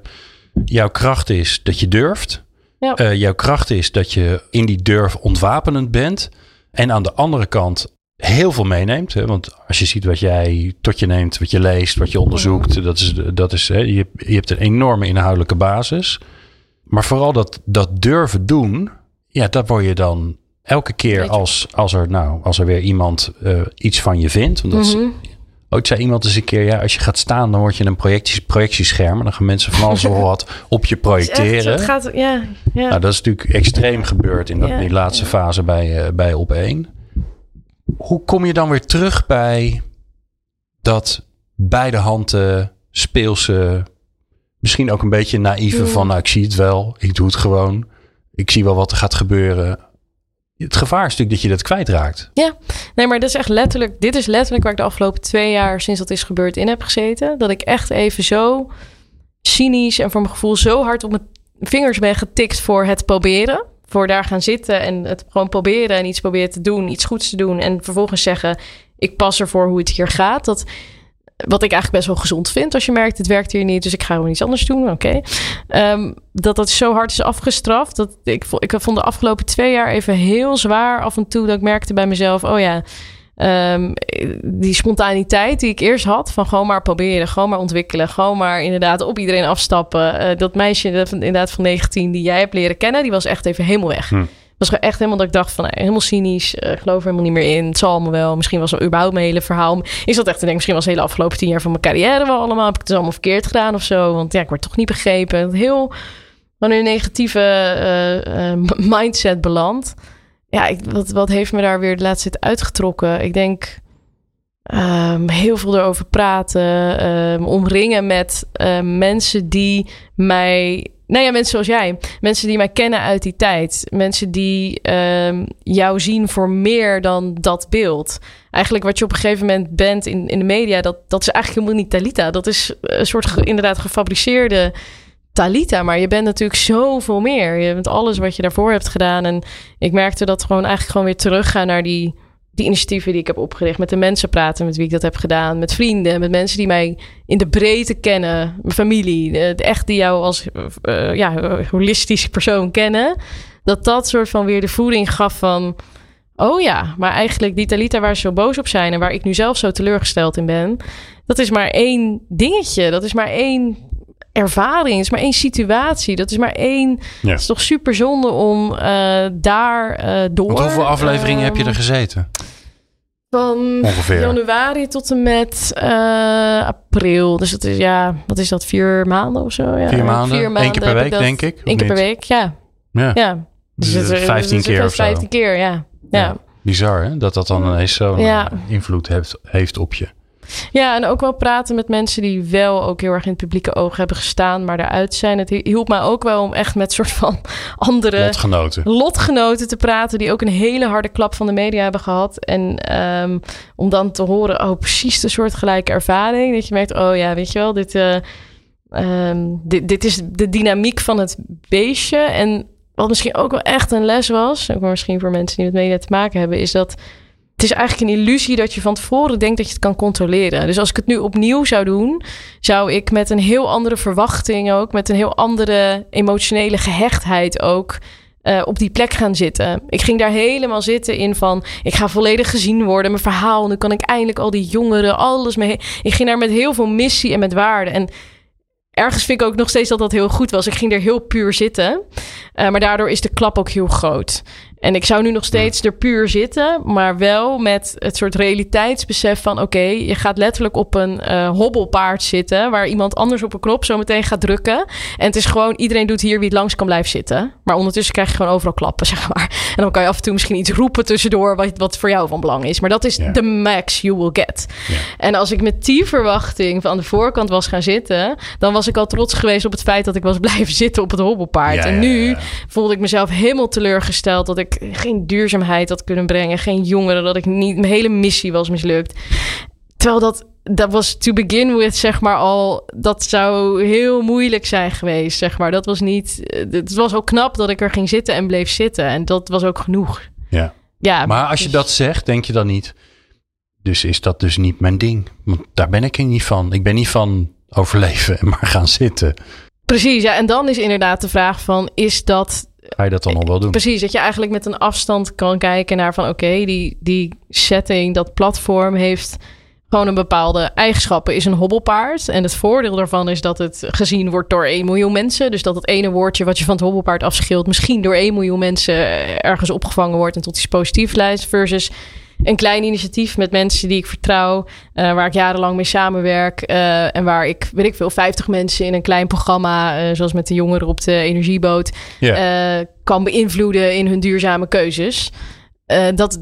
jouw kracht is dat je durft. Ja. Uh, jouw kracht is dat je in die durf ontwapenend bent. En aan de andere kant heel veel meeneemt. Hè? Want als je ziet wat jij tot je neemt, wat je leest, wat je onderzoekt, dat is, dat is hè, je, je hebt een enorme inhoudelijke basis. Maar vooral dat, dat durven doen, ja, dat word je dan elke keer als, als, er, nou, als er weer iemand uh, iets van je vindt. Want dat mm Ooit zei iemand eens een keer, ja, als je gaat staan, dan word je een projecties, projectiescherm. En dan gaan mensen van alles wat op je projecteren. Echt, gaat, ja, ja. Nou, dat is natuurlijk extreem gebeurd in, dat, die laatste fase bij, uh, bij op één. Hoe kom je dan weer terug bij dat beide handen speelse, misschien ook een beetje naïeve mm. van, nou, ik zie het wel, ik doe het gewoon ik zie wel wat er gaat gebeuren. Het gevaar is natuurlijk dat je dat kwijtraakt. Ja, nee, maar dat is echt letterlijk. Dit is letterlijk waar ik de afgelopen twee jaar sinds dat is gebeurd in heb gezeten. Dat ik echt even zo cynisch en voor mijn gevoel zo hard op mijn vingers ben getikt voor het proberen. Voor daar gaan zitten en het gewoon proberen en iets proberen te doen, iets goeds te doen. En vervolgens zeggen: Ik pas ervoor hoe het hier gaat. Dat wat ik eigenlijk best wel gezond vind als je merkt het werkt hier niet, dus ik ga gewoon iets anders doen. Oké. Ehm, dat dat zo hard is afgestraft. Dat ik, ik vond de afgelopen twee jaar even heel zwaar af en toe dat ik merkte bij mezelf, oh ja, um, die spontaniteit die ik eerst had, van gewoon maar proberen, gewoon maar ontwikkelen, gewoon maar inderdaad op iedereen afstappen. Uh, dat meisje inderdaad van 19 die jij hebt leren kennen, die was echt even helemaal weg. Hm was echt helemaal dat ik dacht van helemaal cynisch. Uh, geloof er helemaal niet meer in. Het zal me wel. Misschien was het überhaupt mijn hele verhaal. Ik zat echt te denken, misschien was de hele afgelopen tien jaar van mijn carrière wel allemaal. Heb ik het allemaal verkeerd gedaan of zo? Want ja, ik word toch niet begrepen. Heel van een negatieve uh, mindset beland. Ja, ik, wat, wat heeft me daar weer de laatste uitgetrokken? Ik denk um, heel veel erover praten. Um, omringen met mensen die mij nou ja, mensen zoals jij. Mensen die mij kennen uit die tijd. Mensen die jou zien voor meer dan dat beeld. Eigenlijk wat je op een gegeven moment bent in, in de media, dat, dat is eigenlijk helemaal niet Talita. Dat is een soort inderdaad gefabriceerde Talita. Maar je bent natuurlijk zoveel meer. Je bent alles wat je daarvoor hebt gedaan. En ik merkte dat gewoon eigenlijk gewoon weer teruggaan naar die die initiatieven die ik heb opgericht, met de mensen praten met wie ik dat heb gedaan, met vrienden, met mensen die mij in de breedte kennen, mijn familie, echt die jou als uh, ja, holistisch persoon kennen, dat dat soort van weer de voeding gaf van, oh ja, maar eigenlijk die Talita waar ze zo boos op zijn en waar ik nu zelf zo teleurgesteld in ben, dat is maar één dingetje, dat is maar één ervaring, het is maar één situatie. Dat is maar één. Ja. Het is toch super zonde om uh, daar uh, door. Want hoeveel afleveringen heb je er gezeten? Van Ongeveer. januari tot en met uh, april. Dus dat is ja, wat is dat? Vier maanden of zo? Ja. Vier maanden. Vier maanden Eén keer per week, denk ik. Eén keer per week, ja. Ja. ja. Dus, dus het, 15 dus keer of zo. 15 keer, ja. ja. ja. Bizar, hè? Dat dat dan ineens zo'n ja. invloed heeft, heeft op je. Ja, en ook wel praten met mensen die wel ook heel erg in het publieke oog hebben gestaan, maar eruit zijn. Het hielp mij ook wel om echt met soort van andere lotgenoten, lotgenoten te praten, die ook een hele harde klap van de media hebben gehad. En um, om dan te horen, oh, precies de soort gelijke ervaring. Dat je merkt, oh ja, weet je wel, dit, uh, um, dit, dit is de dynamiek van het beestje. En wat misschien ook wel echt een les was, ook misschien voor mensen die met media te maken hebben, is dat het is eigenlijk een illusie dat je van tevoren denkt dat je het kan controleren. Dus als ik het nu opnieuw zou doen, zou ik met een heel andere verwachting ook, met een heel andere emotionele gehechtheid ook. Uh, op die plek gaan zitten. Ik ging daar helemaal zitten in van... ik ga volledig gezien worden, mijn verhaal... nu kan ik eindelijk al die jongeren, alles mee... Ik ging daar met heel veel missie en met waarde. En ergens vind ik ook nog steeds dat dat heel goed was. Ik ging er heel puur zitten. Uh, maar daardoor is de klap ook heel groot. En ik zou nu nog steeds er puur zitten, maar wel met het soort realiteitsbesef van: oké, je gaat letterlijk op een uh, hobbelpaard zitten, waar iemand anders op een knop zo meteen gaat drukken. En het is gewoon: iedereen doet hier wie het langs kan blijven zitten. Maar ondertussen krijg je gewoon overal klappen, zeg maar. En dan kan je af en toe misschien iets roepen tussendoor, wat, wat voor jou van belang is. Maar dat is de max you will get. En als ik met die verwachting van de voorkant was gaan zitten, dan was ik al trots geweest op het feit dat ik was blijven zitten op het hobbelpaard. en nu voelde ik mezelf helemaal teleurgesteld dat ik geen duurzaamheid had kunnen brengen. Geen jongeren, dat ik niet... Mijn hele missie was mislukt. Terwijl dat, dat was to begin with, zeg maar al... Dat zou heel moeilijk zijn geweest, zeg maar. Dat was niet... Het was ook knap dat ik er ging zitten en bleef zitten. En dat was ook genoeg. Ja. ja maar als je dat zegt, denk je dan niet... Dus is dat dus niet mijn ding? Want daar ben ik niet van. Ik ben niet van overleven en maar gaan zitten. Precies, ja. En dan is inderdaad de vraag van... Is dat Je dat dan al wel doen? Precies, dat je eigenlijk met een afstand kan kijken naar van oké, die, die setting, dat platform heeft gewoon een bepaalde eigenschappen. Is een hobbelpaard. En het voordeel daarvan is dat het gezien wordt door 1 miljoen mensen. Dus dat het ene woordje wat je van het hobbelpaard afscheelt, misschien door 1 miljoen mensen ergens opgevangen wordt en tot iets positief leidt. Versus een klein initiatief met mensen die ik vertrouw, uh, waar ik jarenlang mee samenwerk. Uh, en waar ik, weet ik veel, 50 mensen in een klein programma, uh, zoals met de jongeren op de energieboot, yeah. kan beïnvloeden in hun duurzame keuzes. dat,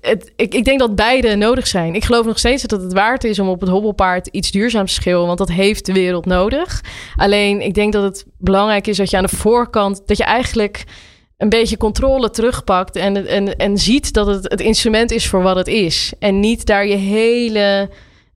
het, ik, ik denk dat beide nodig zijn. Ik geloof nog steeds dat het waard is om op het hobbelpaard iets duurzaams te schillen, want dat heeft de wereld nodig. Alleen ik denk dat het belangrijk is dat je aan de voorkant, dat je eigenlijk een beetje controle terugpakt en, en, en ziet dat het het instrument is voor wat het is. En niet daar je hele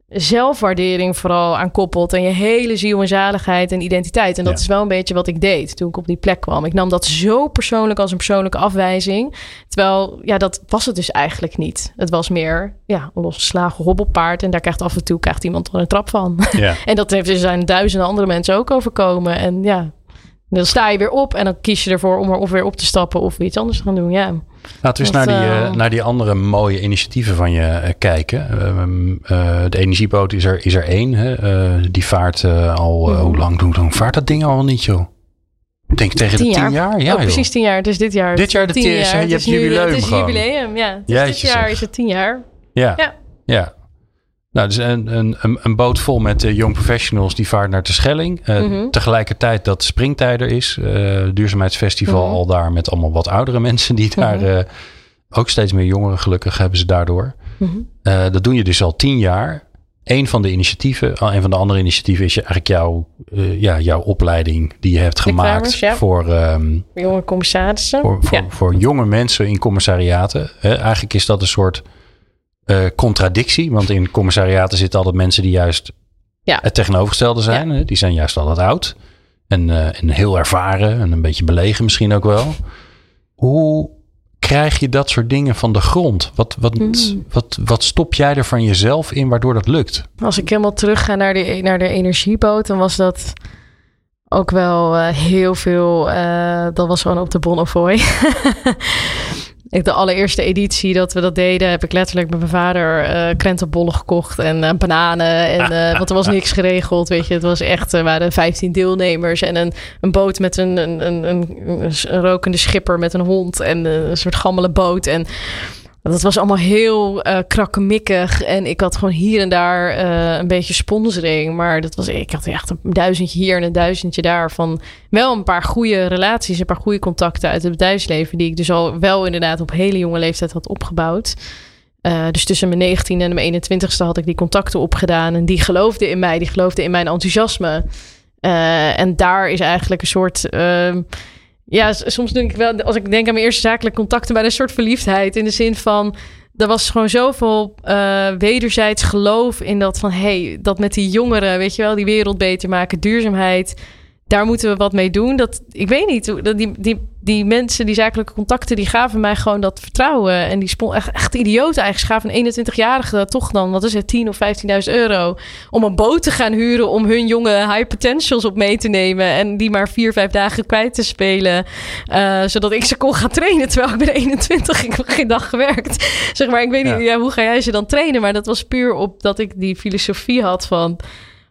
zelfwaardering vooral aan koppelt. En je hele ziel en zaligheid en identiteit. En dat Ja. is wel een beetje wat ik deed toen ik op die plek kwam. Ik nam dat zo persoonlijk als een persoonlijke afwijzing. Terwijl, ja, dat was het dus eigenlijk niet. Het was meer, ja, een losgeslagen hobbelpaard. En daar krijgt af en toe krijgt iemand er een trap van. Ja. en dat heeft dus aan duizenden andere mensen ook overkomen. En ja, dan sta je weer op en dan kies je ervoor om er of weer op te stappen of weer iets anders te gaan doen. Ja. Laten we eens naar die, eh, eh, naar die andere mooie initiatieven van je eh, kijken. Ehm, eh, de energieboot is er, is er één. Hè? Die vaart al, eh, Mhm. hoe lang, hoe lang vaart dat ding al niet, joh? Ik denk tegen de Tien tien jaar. jaar. Ja, oh, precies tien jaar. Het is dit jaar. Dit jaar de tien tien- je Het hebt jubileum Het is jubileum, ja. Dus dit jaar is het tien jaar. Ja. Ja. ja. Nou, dus een, een, een, boot vol met eh, young professionals die vaart naar Terschelling. Eh, Mhm. Tegelijkertijd dat springtijder is. eh duurzaamheidsfestival Mhm. al daar met allemaal wat oudere mensen die daar... Mhm. eh, ook steeds meer jongeren gelukkig hebben ze daardoor. Dat doen je dus al tien jaar. Een van de initiatieven, een van de andere initiatieven is je eigenlijk jouw, ja, jouw opleiding die je hebt gemaakt ja. voor, ehm, Jonge commissarissen. voor, voor, ja. voor jonge mensen in commissariaten. Eigenlijk is dat een soort eh, contradictie, want in commissariaten zitten altijd mensen die juist Ja. het tegenovergestelde zijn. Die zijn juist altijd oud en, eh, en heel ervaren en een beetje belegen misschien ook wel. Hoe krijg je dat soort dingen van de grond? Wat, wat, Mm. wat, wat stop jij er van jezelf in waardoor dat lukt? Als ik helemaal terug ga naar de, naar de energieboot, dan was dat ook wel eh, heel veel. dat was gewoon op de Bonnefoy. Ik de allereerste editie dat we dat deden, heb ik letterlijk met mijn vader eh krentenbollen gekocht en eh, bananen. En, eh, want er was niks geregeld, weet je. Het was echt, er waren 15 deelnemers en een, een boot met een, een, een, een, rokende schipper met een hond en een soort gammele boot. En dat was allemaal heel eh krakkemikkig. En ik had gewoon hier en daar eh, een beetje sponsoring. Maar dat was, ik had echt een duizendje hier en een duizendje daar. Van wel een paar goede relaties, een paar goede contacten uit het bedrijfsleven. Die ik dus al wel inderdaad op hele jonge leeftijd had opgebouwd. Eh, dus tussen mijn 19e en mijn 21ste had ik die contacten opgedaan. En die geloofden in mij, die geloofden in mijn enthousiasme. En daar is eigenlijk een soort. Ja, soms denk ik wel, als ik denk aan mijn eerste zakelijke contacten, bij een soort verliefdheid. In de zin van, er was gewoon zoveel eh, wederzijds geloof in dat van, hey, dat met die jongeren, weet je wel, die wereld beter maken, duurzaamheid. Daar moeten we wat mee doen. Dat, ik weet niet, die, die, die mensen, die zakelijke contacten, die gaven mij gewoon dat vertrouwen. En die spon echt, echt idioot eigenlijk. Gaven een 21-jarige toch dan, wat is het, 10 of 15.000 euro. Om een boot te gaan huren om hun jonge high potentials op mee te nemen. En die maar vier, vijf dagen kwijt te spelen. eh, zodat ik ze kon gaan trainen. Terwijl ik ben 21, ik heb geen dag gewerkt. Zeg maar, ik weet niet, ja, hoe ga jij ze dan trainen? Maar dat was puur op dat ik die filosofie had van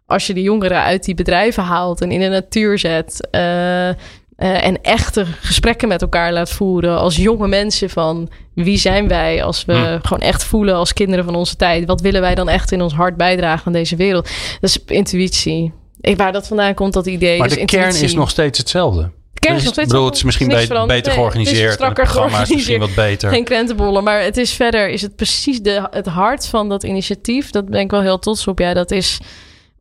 als je de jongeren uit die bedrijven haalt en in de natuur zet. eh, eh, en echte gesprekken met elkaar laat voeren als jonge mensen van wie zijn wij als we Hm. gewoon echt voelen als kinderen van onze tijd. Wat willen wij dan echt in ons hart bijdragen aan deze wereld? Dat is intuïtie. Ik, waar dat vandaan komt, dat idee. Maar dus de kern is nog steeds hetzelfde. De kern is nog steeds bedoel, het is misschien beter Nee, het is georganiseerd. strakker het programma is misschien wat georganiseerd. beter. Geen krentenbollen, maar het is verder, is het precies de, het hart van dat initiatief. Dat ben ik wel heel trots op. Ja, dat is,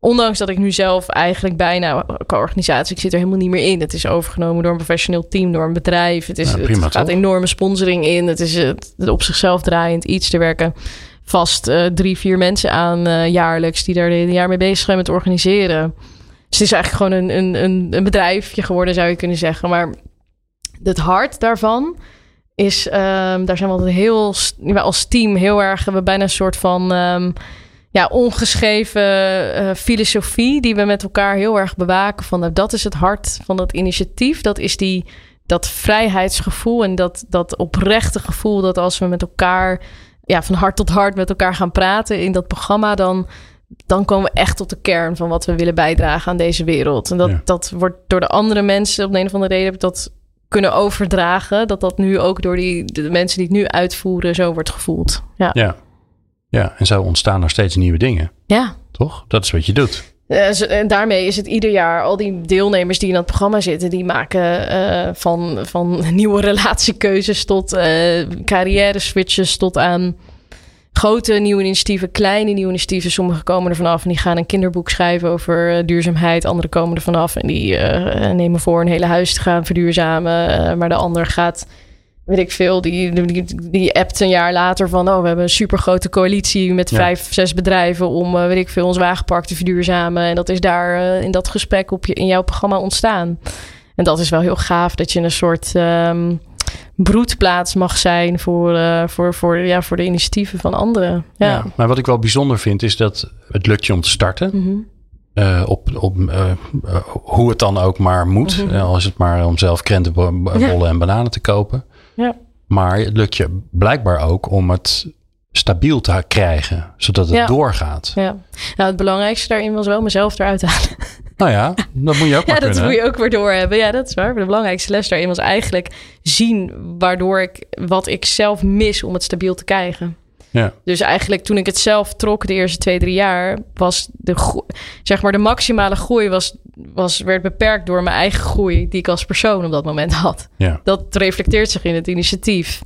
ondanks dat ik nu zelf eigenlijk bijna qua organisatie, ik zit er helemaal niet meer in. Het is overgenomen door een professioneel team, door een bedrijf. Het, is, Ja, prima, het gaat toch? enorme sponsoring in. Het is het, het op zichzelf draaiend iets. Er werken vast eh, drie, vier mensen aan eh, jaarlijks die daar de hele jaar mee bezig zijn met organiseren. Dus het is eigenlijk gewoon een, een, een, een bedrijfje geworden, zou je kunnen zeggen. Maar het hart daarvan is, ehm, daar zijn we altijd heel, als team heel erg, hebben we bijna een soort van, ehm, ja, ongeschreven eh, filosofie die we met elkaar heel erg bewaken. Van, nou, dat is het hart van dat initiatief. Dat is die, dat vrijheidsgevoel en dat, dat oprechte gevoel dat als we met elkaar, ja, van hart tot hart met elkaar gaan praten in dat programma, dan dan komen we echt tot de kern van wat we willen bijdragen aan deze wereld. En dat, Ja. dat wordt door de andere mensen, op de een of andere reden dat kunnen overdragen. Dat dat nu ook door die, de mensen die het nu uitvoeren zo wordt gevoeld. Ja. Ja. Ja, en zo ontstaan er steeds nieuwe dingen. ja. Toch? Dat is wat je doet. En daarmee is het ieder jaar, al die deelnemers die in dat programma zitten, die maken eh, van, van nieuwe relatiekeuzes tot eh carrière switches tot aan grote nieuwe initiatieven, kleine nieuwe initiatieven. Sommige komen er vanaf en die gaan een kinderboek schrijven over eh, duurzaamheid. Anderen komen er vanaf en die nemen voor een hele huis te gaan verduurzamen. Maar de ander gaat weet ik veel, die, die, die appt een jaar later van... oh, we hebben een supergrote coalitie met Ja. vijf, zes bedrijven... om, eh, weet ik veel, ons wagenpark te verduurzamen. En dat is daar eh, in dat gesprek op je, in jouw programma ontstaan. En dat is wel heel gaaf, dat je een soort ehm, broedplaats mag zijn... Voor, eh, voor, voor, ja, voor de initiatieven van anderen. Ja. Ja. Maar wat ik wel bijzonder vind, is dat het lukt je om te starten. Mhm. Op op hoe het dan ook maar moet. Mhm. Al is het maar om zelf krentenbollen en bananen te kopen. Ja. Maar het lukt je blijkbaar ook om het stabiel te krijgen. Zodat het Ja. doorgaat. ja. Nou, het belangrijkste daarin was wel mezelf eruit halen. Nou ja, dat moet je ook Ja, maar dat moet je ook weer doorhebben. Ja, dat is waar. De belangrijkste les daarin was eigenlijk zien waardoor ik wat ik zelf mis om het stabiel te krijgen. Ja. Dus eigenlijk toen ik het zelf trok de eerste twee, drie jaar, was de, zeg maar de maximale groei was, was, werd beperkt door mijn eigen groei die ik als persoon op dat moment had. Ja. Dat reflecteert zich in het initiatief.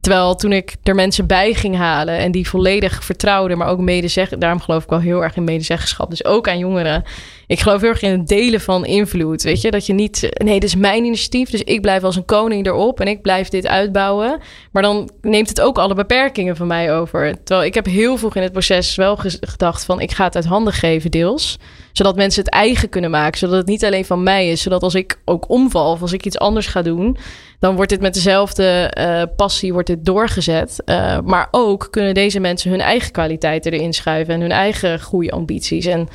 Terwijl toen ik er mensen bij ging halen en die volledig vertrouwden, maar ook medezeggen, daarom geloof ik wel heel erg in medezeggenschap, dus ook aan jongeren. Ik geloof heel erg in het delen van invloed, weet je, dat je niet, nee, dit is mijn initiatief, dus ik blijf als een koning erop en ik blijf dit uitbouwen. Maar dan neemt het ook alle beperkingen van mij over. Terwijl ik heb heel vroeg in het proces wel gedacht van, ik ga het uit handen geven deels, zodat mensen het eigen kunnen maken, zodat het niet alleen van mij is, zodat als ik ook omval of als ik iets anders ga doen, dan wordt dit met dezelfde eh, passie wordt dit doorgezet. Eh, maar ook kunnen deze mensen hun eigen kwaliteiten erin schuiven en hun eigen groeiambities. En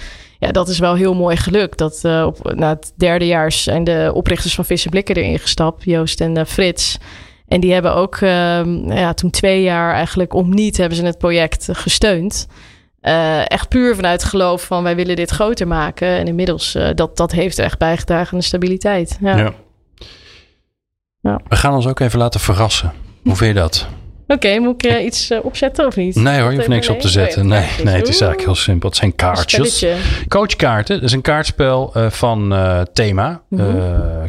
ja, dat is wel heel mooi gelukt. Dat eh, op na het derde jaar zijn de oprichters van Vissen Blikken erin gestapt, Joost en eh, Frits. En die hebben ook ehm, ja, toen twee jaar eigenlijk om niet hebben ze het project gesteund. Eh, echt puur vanuit geloof van wij willen dit groter maken. En inmiddels, eh, dat, dat heeft echt bijgedragen aan de stabiliteit. Ja. Ja. Ja. We gaan ons ook even laten verrassen. Hoe vind je dat? Oké, moet ik eh, iets eh, opzetten of niet? Nee hoor, je hoeft niks op te zetten. Oh Nee, nee, het is eigenlijk heel simpel. Het zijn kaartjes. Coachkaarten, dat is een kaartspel eh, van Thema. Mhm.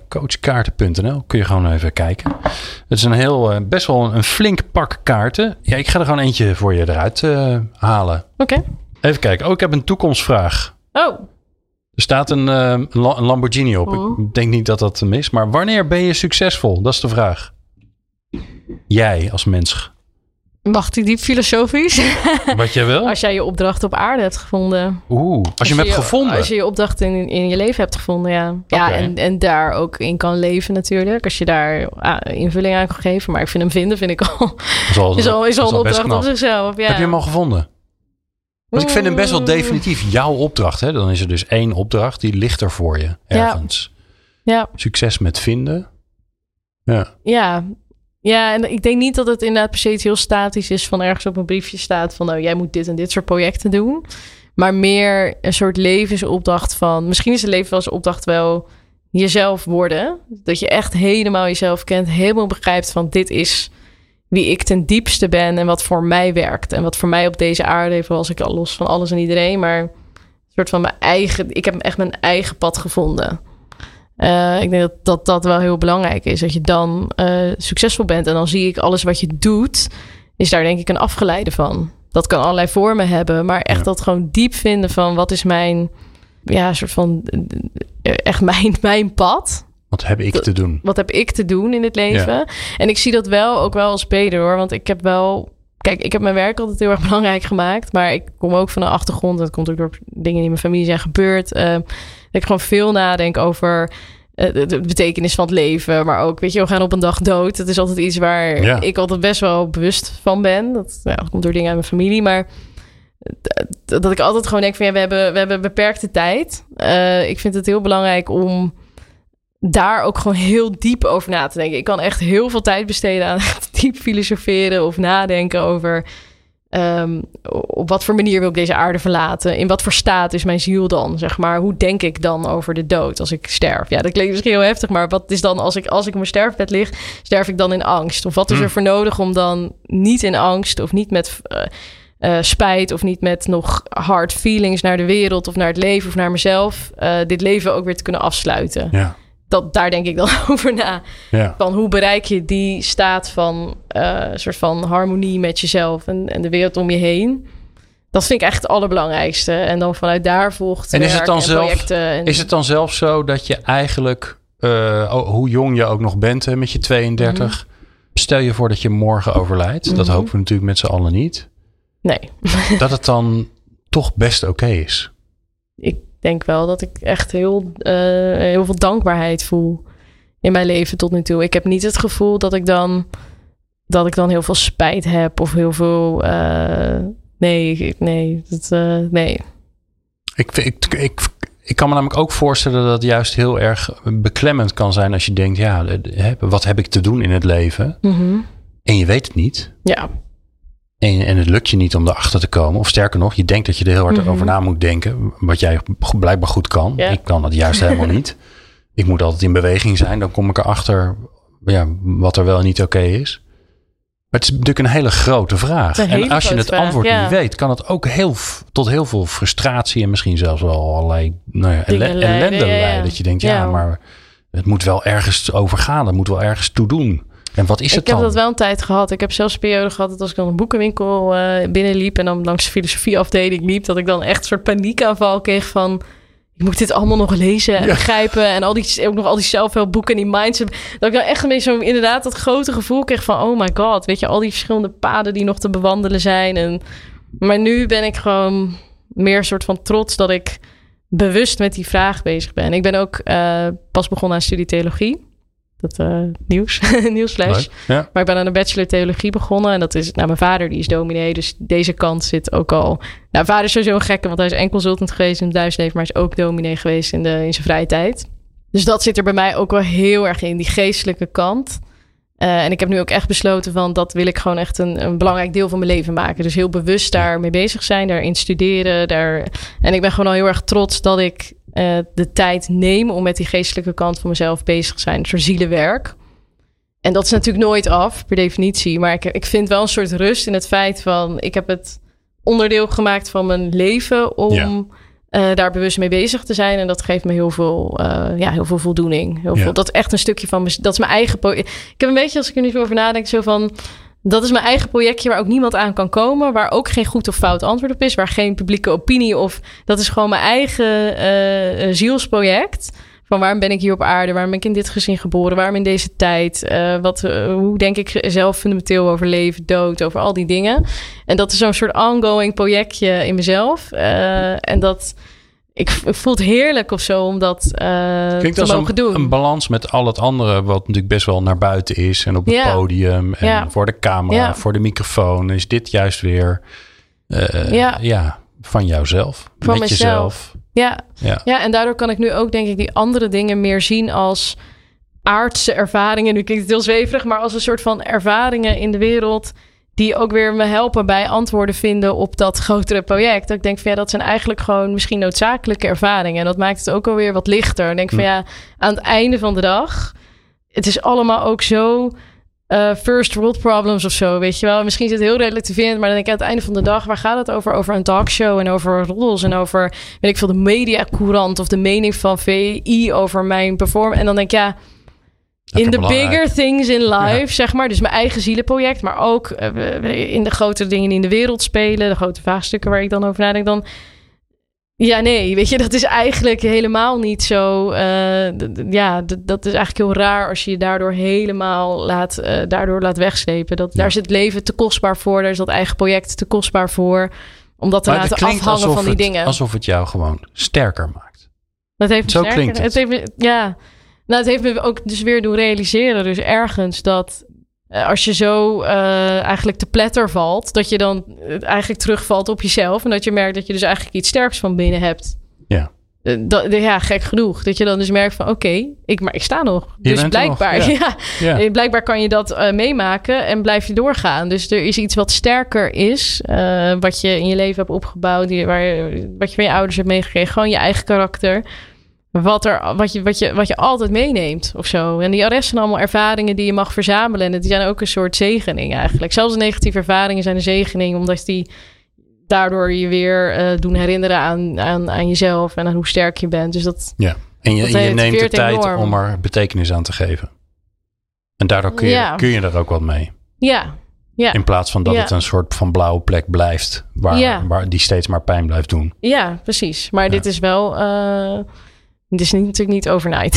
Coachkaarten.nl. Kun je gewoon even kijken. Het is een heel, best wel een, een flink pak kaarten. Ja, ik ga er gewoon eentje voor je eruit halen. Oké. Even kijken. Oh, ik heb een toekomstvraag. Oh, Er staat een, een La- een Lamborghini op. Oh. Ik denk niet dat dat hem is. Maar wanneer ben je succesvol? Dat is de vraag. Jij als mens. wacht, die diep filosofisch. Wat jij wil? als jij je opdracht op aarde hebt gevonden. Oeh, als je hem hebt gevonden. Als je je opdracht in, in je leven hebt gevonden, ja. Ja, en, en daar ook in kan leven natuurlijk. Als je daar ah, invulling aan kan geven. Maar ik vind hem vinden, vind ik al, is al, is al, is dat al een opdracht op zichzelf. Ja. Heb je hem al gevonden? Want ik vind hem best wel definitief jouw opdracht. Hè? Dan is er dus één opdracht die ligt er voor je ergens. Ja, Succes met vinden. Ja, ja. Ja, en ik denk niet dat het inderdaad per se heel statisch is van ergens op een briefje staat van nou, jij moet dit en dit soort projecten doen. Maar meer een soort levensopdracht van, misschien is de levensopdracht wel jezelf worden. Dat je echt helemaal jezelf kent, helemaal begrijpt van dit is wie ik ten diepste ben en wat voor mij werkt. En wat voor mij op deze aarde, even als ik al los van alles en iedereen, maar een soort van mijn eigen, ik heb echt mijn eigen pad gevonden. Eh, ik denk dat, dat dat wel heel belangrijk is. Dat je dan eh, succesvol bent. En dan zie ik alles wat je doet, is daar denk ik een afgeleide van. Dat kan allerlei vormen hebben, maar echt Ja. dat gewoon diep vinden van wat is mijn, ja, soort van eh, echt mijn, mijn pad. wat heb ik te doen? Wat heb ik te doen in het leven? En ik zie dat wel ook wel als beter hoor. Want ik heb wel. Kijk, ik heb mijn werk altijd heel erg belangrijk gemaakt. Maar ik kom ook van een achtergrond. Dat komt ook door dingen die in mijn familie zijn gebeurd. dat ik gewoon veel nadenk over eh, de, betekenis van het leven. Maar ook, weet je, we gaan op een dag dood. Dat is altijd iets waar Ja. ik altijd best wel bewust van ben. Dat, dat komt door dingen uit mijn familie. Maar dat, dat ik altijd gewoon denk van ja, we hebben, we hebben beperkte tijd. Eh, ik vind het heel belangrijk om daar ook gewoon heel diep over na te denken. Ik kan echt heel veel tijd besteden aan diep filosoferen of nadenken over ehm, op wat voor manier wil ik deze aarde verlaten? In wat voor staat is mijn ziel dan? Zeg maar, hoe denk ik dan over de dood als ik sterf? Ja, dat klinkt misschien heel heftig, maar wat is dan als ik als ik op mijn sterfbed lig, sterf ik dan in angst? Of wat is Hmm. er voor nodig om dan niet in angst of niet met eh, eh, spijt of niet met nog hard feelings naar de wereld of naar het leven of naar mezelf, eh, dit leven ook weer te kunnen afsluiten? Ja, dat, daar denk ik dan over na. ja. Van hoe bereik je die staat van eh, soort van harmonie met jezelf en, en de wereld om je heen. Dat vind ik echt het allerbelangrijkste. En dan vanuit daar volgt En is het dan zelf-. En, Is het dan zelfs zo dat je eigenlijk, eh, hoe jong je ook nog bent hè, met je 32, stel je voor dat je morgen overlijdt. Dat Mhm. hopen we natuurlijk met z'n allen niet. Nee, Dat het dan toch best oké is. ik denk wel dat ik echt heel, eh, heel veel dankbaarheid voel in mijn leven tot nu toe. Ik heb niet het gevoel dat ik dan, dat ik dan heel veel spijt heb of heel veel. eh, nee, ik- nee, dat, eh, nee. Ik, ik, ik, ik kan me namelijk ook voorstellen dat het juist heel erg beklemmend kan zijn als je denkt, ja, wat heb ik te doen in het leven? Mhm. En je weet het niet. Ja, En, en het lukt je niet om erachter te komen. Of sterker nog, je denkt dat je er heel hard Mhm. over na moet denken. Wat jij blijkbaar goed kan. Ja. Ik kan dat juist helemaal niet. Ik moet altijd in beweging zijn. Dan kom ik erachter ja, wat er wel en niet oké is. Maar het is natuurlijk een hele grote vraag. En als je het vraag, antwoord ja. niet weet, kan het ook heel, tot heel veel frustratie en misschien zelfs wel allerlei nou ja, leiden, ellende ja. leiden. Dat je denkt, ja, Ja. maar het moet wel ergens over gaan. Het moet wel ergens toe doen. En wat is het ik heb dan? dat wel een tijd gehad. Ik heb zelfs een periode gehad dat als ik dan een boekenwinkel eh, binnenliep en dan langs de filosofieafdeling liep, dat ik dan echt een soort paniekaanval kreeg van. Ik moet dit allemaal nog lezen en Ja. begrijpen. En al die, ook nog al die zelfhulpboeken en die mindset. Dat ik dan echt een beetje zo inderdaad dat grote gevoel kreeg van... Oh my god, weet je, al die verschillende paden die nog te bewandelen zijn. En, maar nu ben ik gewoon meer een soort van trots dat ik bewust met die vraag bezig ben. Ik ben ook eh, pas begonnen aan studie theologie. Dat eh, nieuws, nieuwsflash. Ja. Maar ik ben aan een bachelor theologie begonnen. En dat is, nou, mijn vader die is dominee. Dus deze kant zit ook al. Nou, vader is sowieso een gekke, want hij is en consultant geweest in het maar is ook dominee geweest in, de, in zijn vrije tijd. Dus dat zit er bij mij ook wel heel erg in, die geestelijke kant. Eh, en ik heb nu ook echt besloten van dat wil ik gewoon echt een, een belangrijk deel van mijn leven maken. Dus heel bewust daarmee bezig zijn, daarin studeren. Daar... En ik ben gewoon al heel erg trots dat ik eh, de tijd neem om met die geestelijke kant van mezelf bezig te zijn. Een soort zielenwerk. En dat is natuurlijk nooit af, per definitie. Maar ik, ik vind wel een soort rust in het feit van... ik heb het onderdeel gemaakt van mijn leven... om Ja. eh, daar bewust mee bezig te zijn. En dat geeft me heel veel, eh, ja, heel veel voldoening. Heel Ja. veel, dat is echt een stukje van... dat is mijn eigen... Ik heb een beetje, als ik er nu zo over nadenk... zo van... Dat is mijn eigen projectje waar ook niemand aan kan komen. Waar ook geen goed of fout antwoord op is. Waar geen publieke opinie of... Dat is gewoon mijn eigen eh, eh, zielsproject. Van waarom ben ik hier op aarde? Waarom ben ik in dit gezin geboren? Waarom in deze tijd? Eh, wat, hoe denk ik zelf fundamenteel over leven, dood, over al die dingen? En dat is zo'n soort ongoing projectje in mezelf. En dat... Ik, ik voel het heerlijk of zo om dat eh Klinkt te mogen een, doen. een balans met al het andere, wat natuurlijk best wel naar buiten is. En op het Ja. podium en Ja. voor de camera, Ja. voor de microfoon. Is dit juist weer eh, Ja. ja. van jouzelf. Van met mezelf. jezelf. Ja, Ja. Ja, en daardoor kan ik nu ook denk ik die andere dingen meer zien als aardse ervaringen. Nu klinkt het heel zweverig, maar als een soort van ervaringen in de wereld die ook weer me helpen bij antwoorden vinden op dat grotere project. Dat ik denk van ja, dat zijn eigenlijk gewoon misschien noodzakelijke ervaringen. En dat maakt het ook alweer wat lichter. Ik denk van Hm. ja, aan het einde van de dag, het is allemaal ook zo eh, first world problems of zo, weet je wel. Misschien is het heel relativerend, maar dan denk ik aan het einde van de dag, waar gaat het over? Over een talkshow en over roddels en over, weet ik veel, de mediacourant of de mening van VI over mijn performance. En dan denk ik, ja, in belangrijk. bigger things in life, Ja. zeg maar. Dus mijn eigen zielenproject, maar ook eh, in de grotere dingen die in de wereld spelen, de grote vraagstukken waar ik dan over nadenk, dan... Ja, nee, weet je, dat is eigenlijk helemaal niet zo. eh, ja, dat is eigenlijk heel raar als je je daardoor helemaal laat, eh, daardoor laat wegslepen. Dat, Ja. Daar is het leven te kostbaar voor, daar is dat eigen project te kostbaar voor. Om dat te Maar het laten afhangen van die het, dingen. Alsof het jou gewoon sterker maakt. Dat heeft Zo sterker- klinkt het. heeft me, ja, nou, het heeft me ook dus weer doen realiseren, dus ergens dat eh, als je zo eh, eigenlijk te pletter valt, dat je dan eh, eigenlijk terugvalt op jezelf en dat je merkt dat je dus eigenlijk iets sterks van binnen hebt. Ja. Dat, ja, gek genoeg. Dat je dan dus merkt van oké, ik, maar ik sta nog. dus bent er nog, blijkbaar, ja. ja. Ja. Blijkbaar kan je dat meemaken en blijf je doorgaan. Dus er is iets wat sterker is, wat je in je leven hebt opgebouwd, die, waar je, wat je van je ouders hebt meegekregen, gewoon je eigen karakter. Wat, er, wat, je, wat, je, wat je altijd meeneemt of zo. En die arresten zijn allemaal ervaringen die je mag verzamelen. En die zijn ook een soort zegening eigenlijk. Zelfs de negatieve ervaringen zijn een zegening, omdat die daardoor je weer eh, doen herinneren aan, aan, aan jezelf en aan hoe sterk je bent. Dus dat, Ja. En je, Dat en je neemt de tijd enorm. om er betekenis aan te geven. En daardoor kun je, Ja. kun je er ook wat mee. ja, ja. In plaats van dat Ja. het een soort van blauwe plek blijft. Waar, Ja. waar die steeds maar pijn blijft doen. Ja, precies. Maar dit is wel. eh, Het is niet, natuurlijk niet overnight.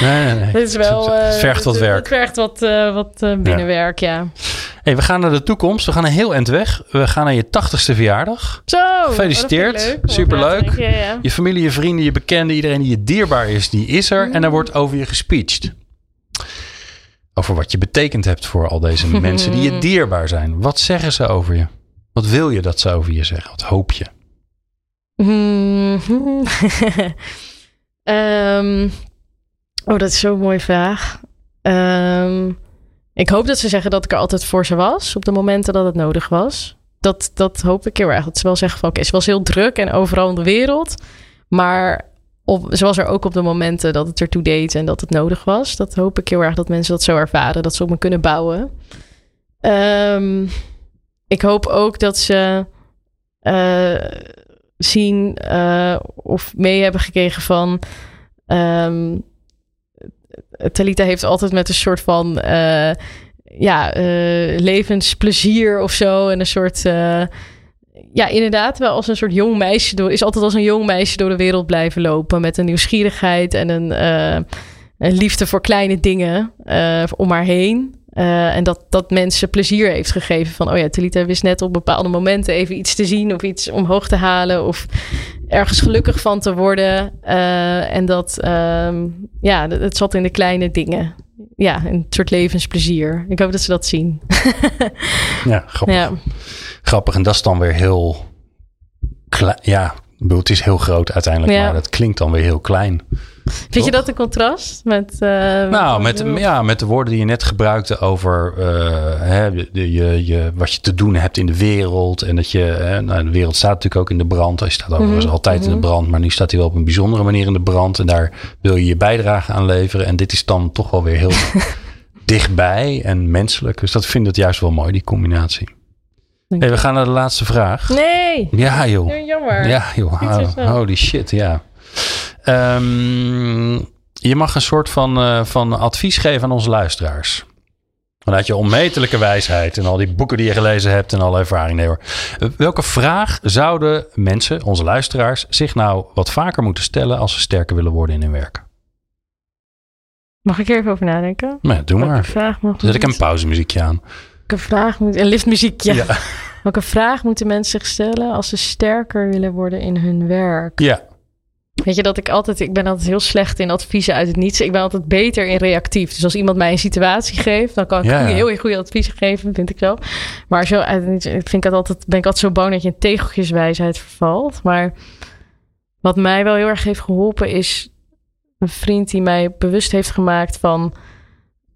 Nee, nee, nee. Het is wel. Het, het eh, vergt wat het, werk. Het vergt wat, eh, wat eh, binnenwerk, ja. Hey, we gaan naar de toekomst. We gaan een heel eind weg. We gaan naar je tachtigste verjaardag. Zo. oh, Gefeliciteerd. leuk. Superleuk. Ja, ja. Je familie, je vrienden, je bekenden, iedereen die je dierbaar is, die is er. Mm. En er wordt over je gespeecht. Over wat je betekend hebt voor al deze mensen die je dierbaar zijn. Wat zeggen ze over je? Wat wil je dat ze over je zeggen? Wat hoop je? Mhm. Ehm, oh, dat is zo'n mooie vraag. Ehm, ik hoop dat ze zeggen dat ik er altijd voor ze was. Op de momenten dat het nodig was. Dat, dat hoop ik heel erg. Dat ze wel zeggen van oké, ze was heel druk en overal in de wereld. Maar ze was er ook op de momenten dat het ertoe deed en dat het nodig was. Dat hoop ik heel erg dat mensen dat zo ervaren. Dat ze op me kunnen bouwen. Ehm, ik hoop ook dat ze eh, zien eh, of mee hebben gekregen van. ehm Talita heeft altijd met een soort van eh, ja, eh, levensplezier of zo. En een soort. ja, inderdaad, wel als een soort jong meisje door, is altijd als een jong meisje door de wereld blijven lopen. Met een nieuwsgierigheid en een, een liefde voor kleine dingen om haar heen. Eh, en dat, dat mensen plezier heeft gegeven van, oh ja, Talita wist net op bepaalde momenten even iets te zien of iets omhoog te halen of ergens gelukkig van te worden. Eh, en dat, ehm, ja, het zat in de kleine dingen. Ja, een soort levensplezier. Ik hoop dat ze dat zien. Ja, grappig. ja. Grappig. En dat is dan weer heel klein. Ja, ik bedoel, het is heel groot uiteindelijk, Ja. maar dat klinkt dan weer heel klein. Vind je dat een contrast met... eh, Nou, met, ja, met de woorden die je net gebruikte over eh, hè, de, je, je, wat je te doen hebt in de wereld. En dat je, hè, nou, de wereld staat natuurlijk ook in de brand. Hij staat overigens Mhm, altijd in de mhm. brand, maar nu staat hij wel op een bijzondere manier in de brand. En daar wil je je bijdrage aan leveren. En dit is dan toch wel weer heel dichtbij en menselijk. Dus dat vind ik juist wel mooi, die combinatie. Hey, we gaan naar de laatste vraag. Nee, Ja, joh. jammer. Ja, joh. Holy shit, ja. Ehm, je mag een soort van, eh, van advies geven aan onze luisteraars. Vanuit je onmetelijke wijsheid en al die boeken die je gelezen hebt en alle ervaring. Nee hoor. Welke vraag zouden mensen, onze luisteraars, zich nou wat vaker moeten stellen als ze sterker willen worden in hun werk? Mag ik er even over nadenken? Ja, doe Welke maar. vraag mag zet ik een pauzemuziekje aan. Welke vraag moet... Een liftmuziekje. Ja. Welke vraag moeten mensen zich stellen als ze sterker willen worden in hun werk? Ja. Weet je dat ik altijd... Ik ben altijd heel slecht in adviezen uit het niets. Ik ben altijd beter in reactief. Dus als iemand mij een situatie geeft... dan kan ik Ja, heel goede adviezen geven, vind ik zo. Maar zo uit het niets vind ik het altijd, ben ik altijd zo bang dat je in tegeltjeswijsheid vervalt. Maar wat mij wel heel erg heeft geholpen is... een vriend die mij bewust heeft gemaakt van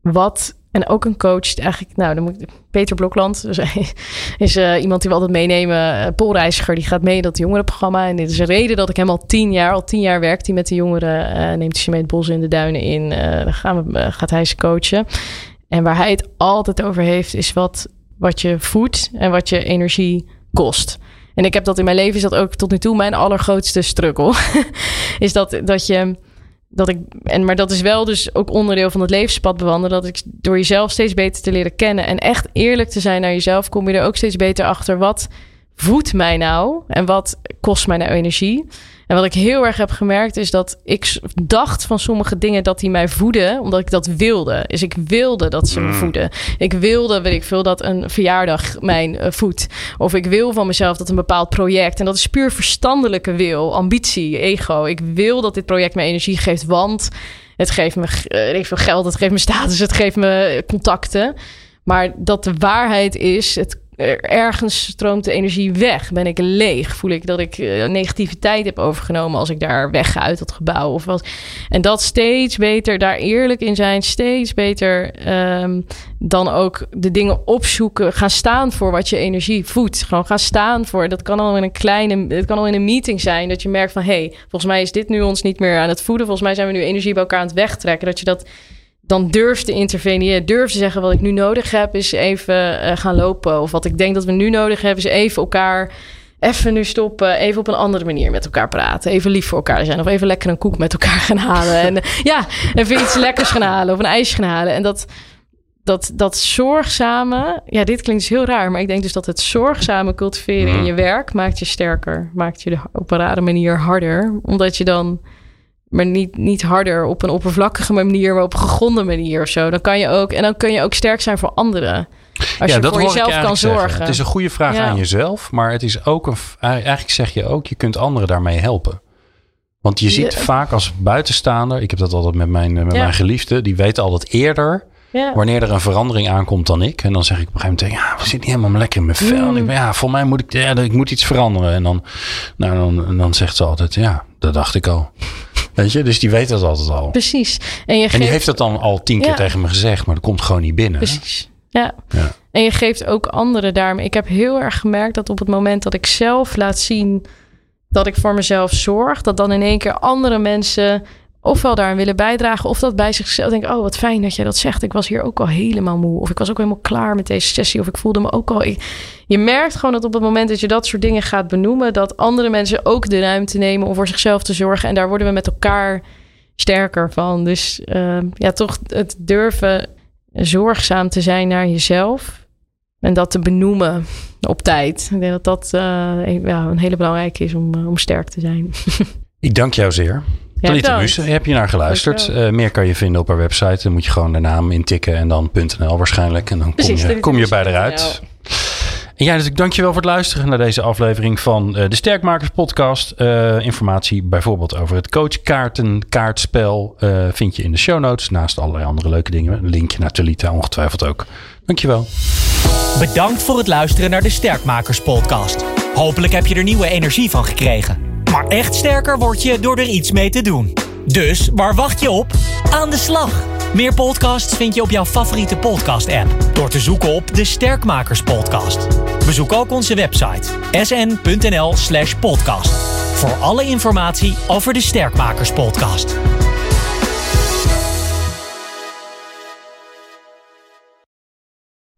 wat... En ook een coach, eigenlijk, nou, dan moet ik, Peter Blokland, is eh, iemand die we altijd meenemen. Uh, Paul Reiziger, die gaat mee dat jongerenprogramma. En dit is een reden dat ik hem al tien jaar, al tien jaar werkt hij met de jongeren. eh, neemt hij ze mee bos in de duinen in. eh, dan gaan we, eh, gaat hij ze coachen. En waar hij het altijd over heeft, is wat, wat je voedt en wat je energie kost. En ik heb dat in mijn leven, is dat ook tot nu toe mijn allergrootste struggle. is dat, dat je dat ik, en, maar dat is wel dus ook onderdeel van het levenspad bewandelen. Dat ik door jezelf steeds beter te leren kennen en echt eerlijk te zijn naar jezelf, kom je er ook steeds beter achter. Wat voedt mij nou en wat kost mij nou energie? En wat ik heel erg heb gemerkt is dat ik dacht van sommige dingen dat die mij voeden, omdat ik dat wilde. Dus ik wilde dat ze me voeden. Ik wilde, weet ik veel, dat een verjaardag mijn uh, voedt. Of ik wil van mezelf dat een bepaald project, en dat is puur verstandelijke wil, ambitie, ego. Ik wil dat dit project me energie geeft, want het geeft me uh, veel geld, het geeft me status, het geeft me contacten. Maar dat de waarheid is, het ergens stroomt de energie weg. Ben ik leeg? Voel ik dat ik uh, negativiteit heb overgenomen als ik daar wegga uit dat gebouw of wat? En dat steeds beter, daar eerlijk in zijn, steeds beter um, dan ook de dingen opzoeken, gaan staan voor wat je energie voedt. Gewoon gaan staan voor. Dat kan al in een kleine, het kan al in een meeting zijn dat je merkt van, hé, hey, volgens mij is dit nu ons niet meer aan het voeden. Volgens mij zijn we nu energie bij elkaar aan het wegtrekken. Dat je dat dan durf te interveneren. Durf te zeggen wat ik nu nodig heb is even uh, gaan lopen. Of wat ik denk dat we nu nodig hebben is even elkaar even nu stoppen. Even op een andere manier met elkaar praten. Even lief voor elkaar zijn. Of even lekker een koek met elkaar gaan halen. En ja, even iets lekkers gaan halen. Of een ijsje gaan halen. En dat, dat, dat zorgzame... Ja, dit klinkt dus heel raar. Maar ik denk dus dat het zorgzame cultiveren in je werk... maakt je sterker. Maakt je op een rare manier harder. Omdat je dan Maar niet, niet harder op een oppervlakkige manier, maar op een gegronde manier of zo. Dan kan je ook, en dan kun je ook sterk zijn voor anderen. Als je voor jezelf kan zorgen. Zeggen. Het is een goede vraag aan jezelf, maar het is ook een. Eigenlijk zeg je ook, je kunt anderen daarmee helpen. Want je ziet vaak als buitenstaander, ik heb dat altijd met mijn, met mijn geliefde, die weten altijd eerder wanneer er een verandering aankomt dan ik. En dan zeg ik op een gegeven moment, ja, we zitten niet helemaal lekker in mijn vel. En ik ben, ja, voor mij moet ik, ja, ik moet iets veranderen. En dan, nou, dan, dan zegt ze altijd, ja, dat dacht ik al. Weet je, dus die weet dat altijd al. Precies. En, je en die heeft dat dan al tien keer tegen me gezegd, maar dat komt gewoon niet binnen. Precies. Ja. ja. En je geeft ook anderen daarmee. Ik heb heel erg gemerkt dat op het moment dat ik zelf laat zien dat ik voor mezelf zorg, dat dan in één keer andere mensen ofwel daarin willen bijdragen, of dat bij zichzelf denken: Oh, wat fijn dat jij dat zegt. Ik was hier ook al helemaal moe. Of ik was ook helemaal klaar met deze sessie. Of ik voelde me ook al. je merkt gewoon dat op het moment dat je dat soort dingen gaat benoemen, dat andere mensen ook de ruimte nemen om voor zichzelf te zorgen. En daar worden we met elkaar sterker van. Dus uh, ja, toch het durven zorgzaam te zijn naar jezelf. En dat te benoemen op tijd. Ik denk dat dat uh, ja, een hele belangrijke is om, uh, om sterk te zijn. ik dank jou zeer. Ja, Talita Muse, heb je naar geluisterd? Uh, meer kan je vinden op haar website. Dan moet je gewoon de naam intikken en dan .nl waarschijnlijk. En dan kom je, kom je bij eruit. En ja, dus ik dank je wel voor het luisteren naar deze aflevering van uh, de Sterkmakers podcast. Uh, informatie bijvoorbeeld over het coachkaarten, kaartspel uh, vind je in de show notes. Naast allerlei andere leuke dingen. Een linkje naar Talita ongetwijfeld ook. Dankjewel. Bedankt voor het luisteren naar de Sterkmakers podcast. Hopelijk heb je er nieuwe energie van gekregen. Maar echt sterker word je door er iets mee te doen. Dus waar wacht je op? Aan de slag! Meer podcasts vind je op jouw favoriete podcast-app door te zoeken op de Sterkmakers Podcast. Bezoek ook onze website sn.nl/podcast voor alle informatie over de Sterkmakers Podcast.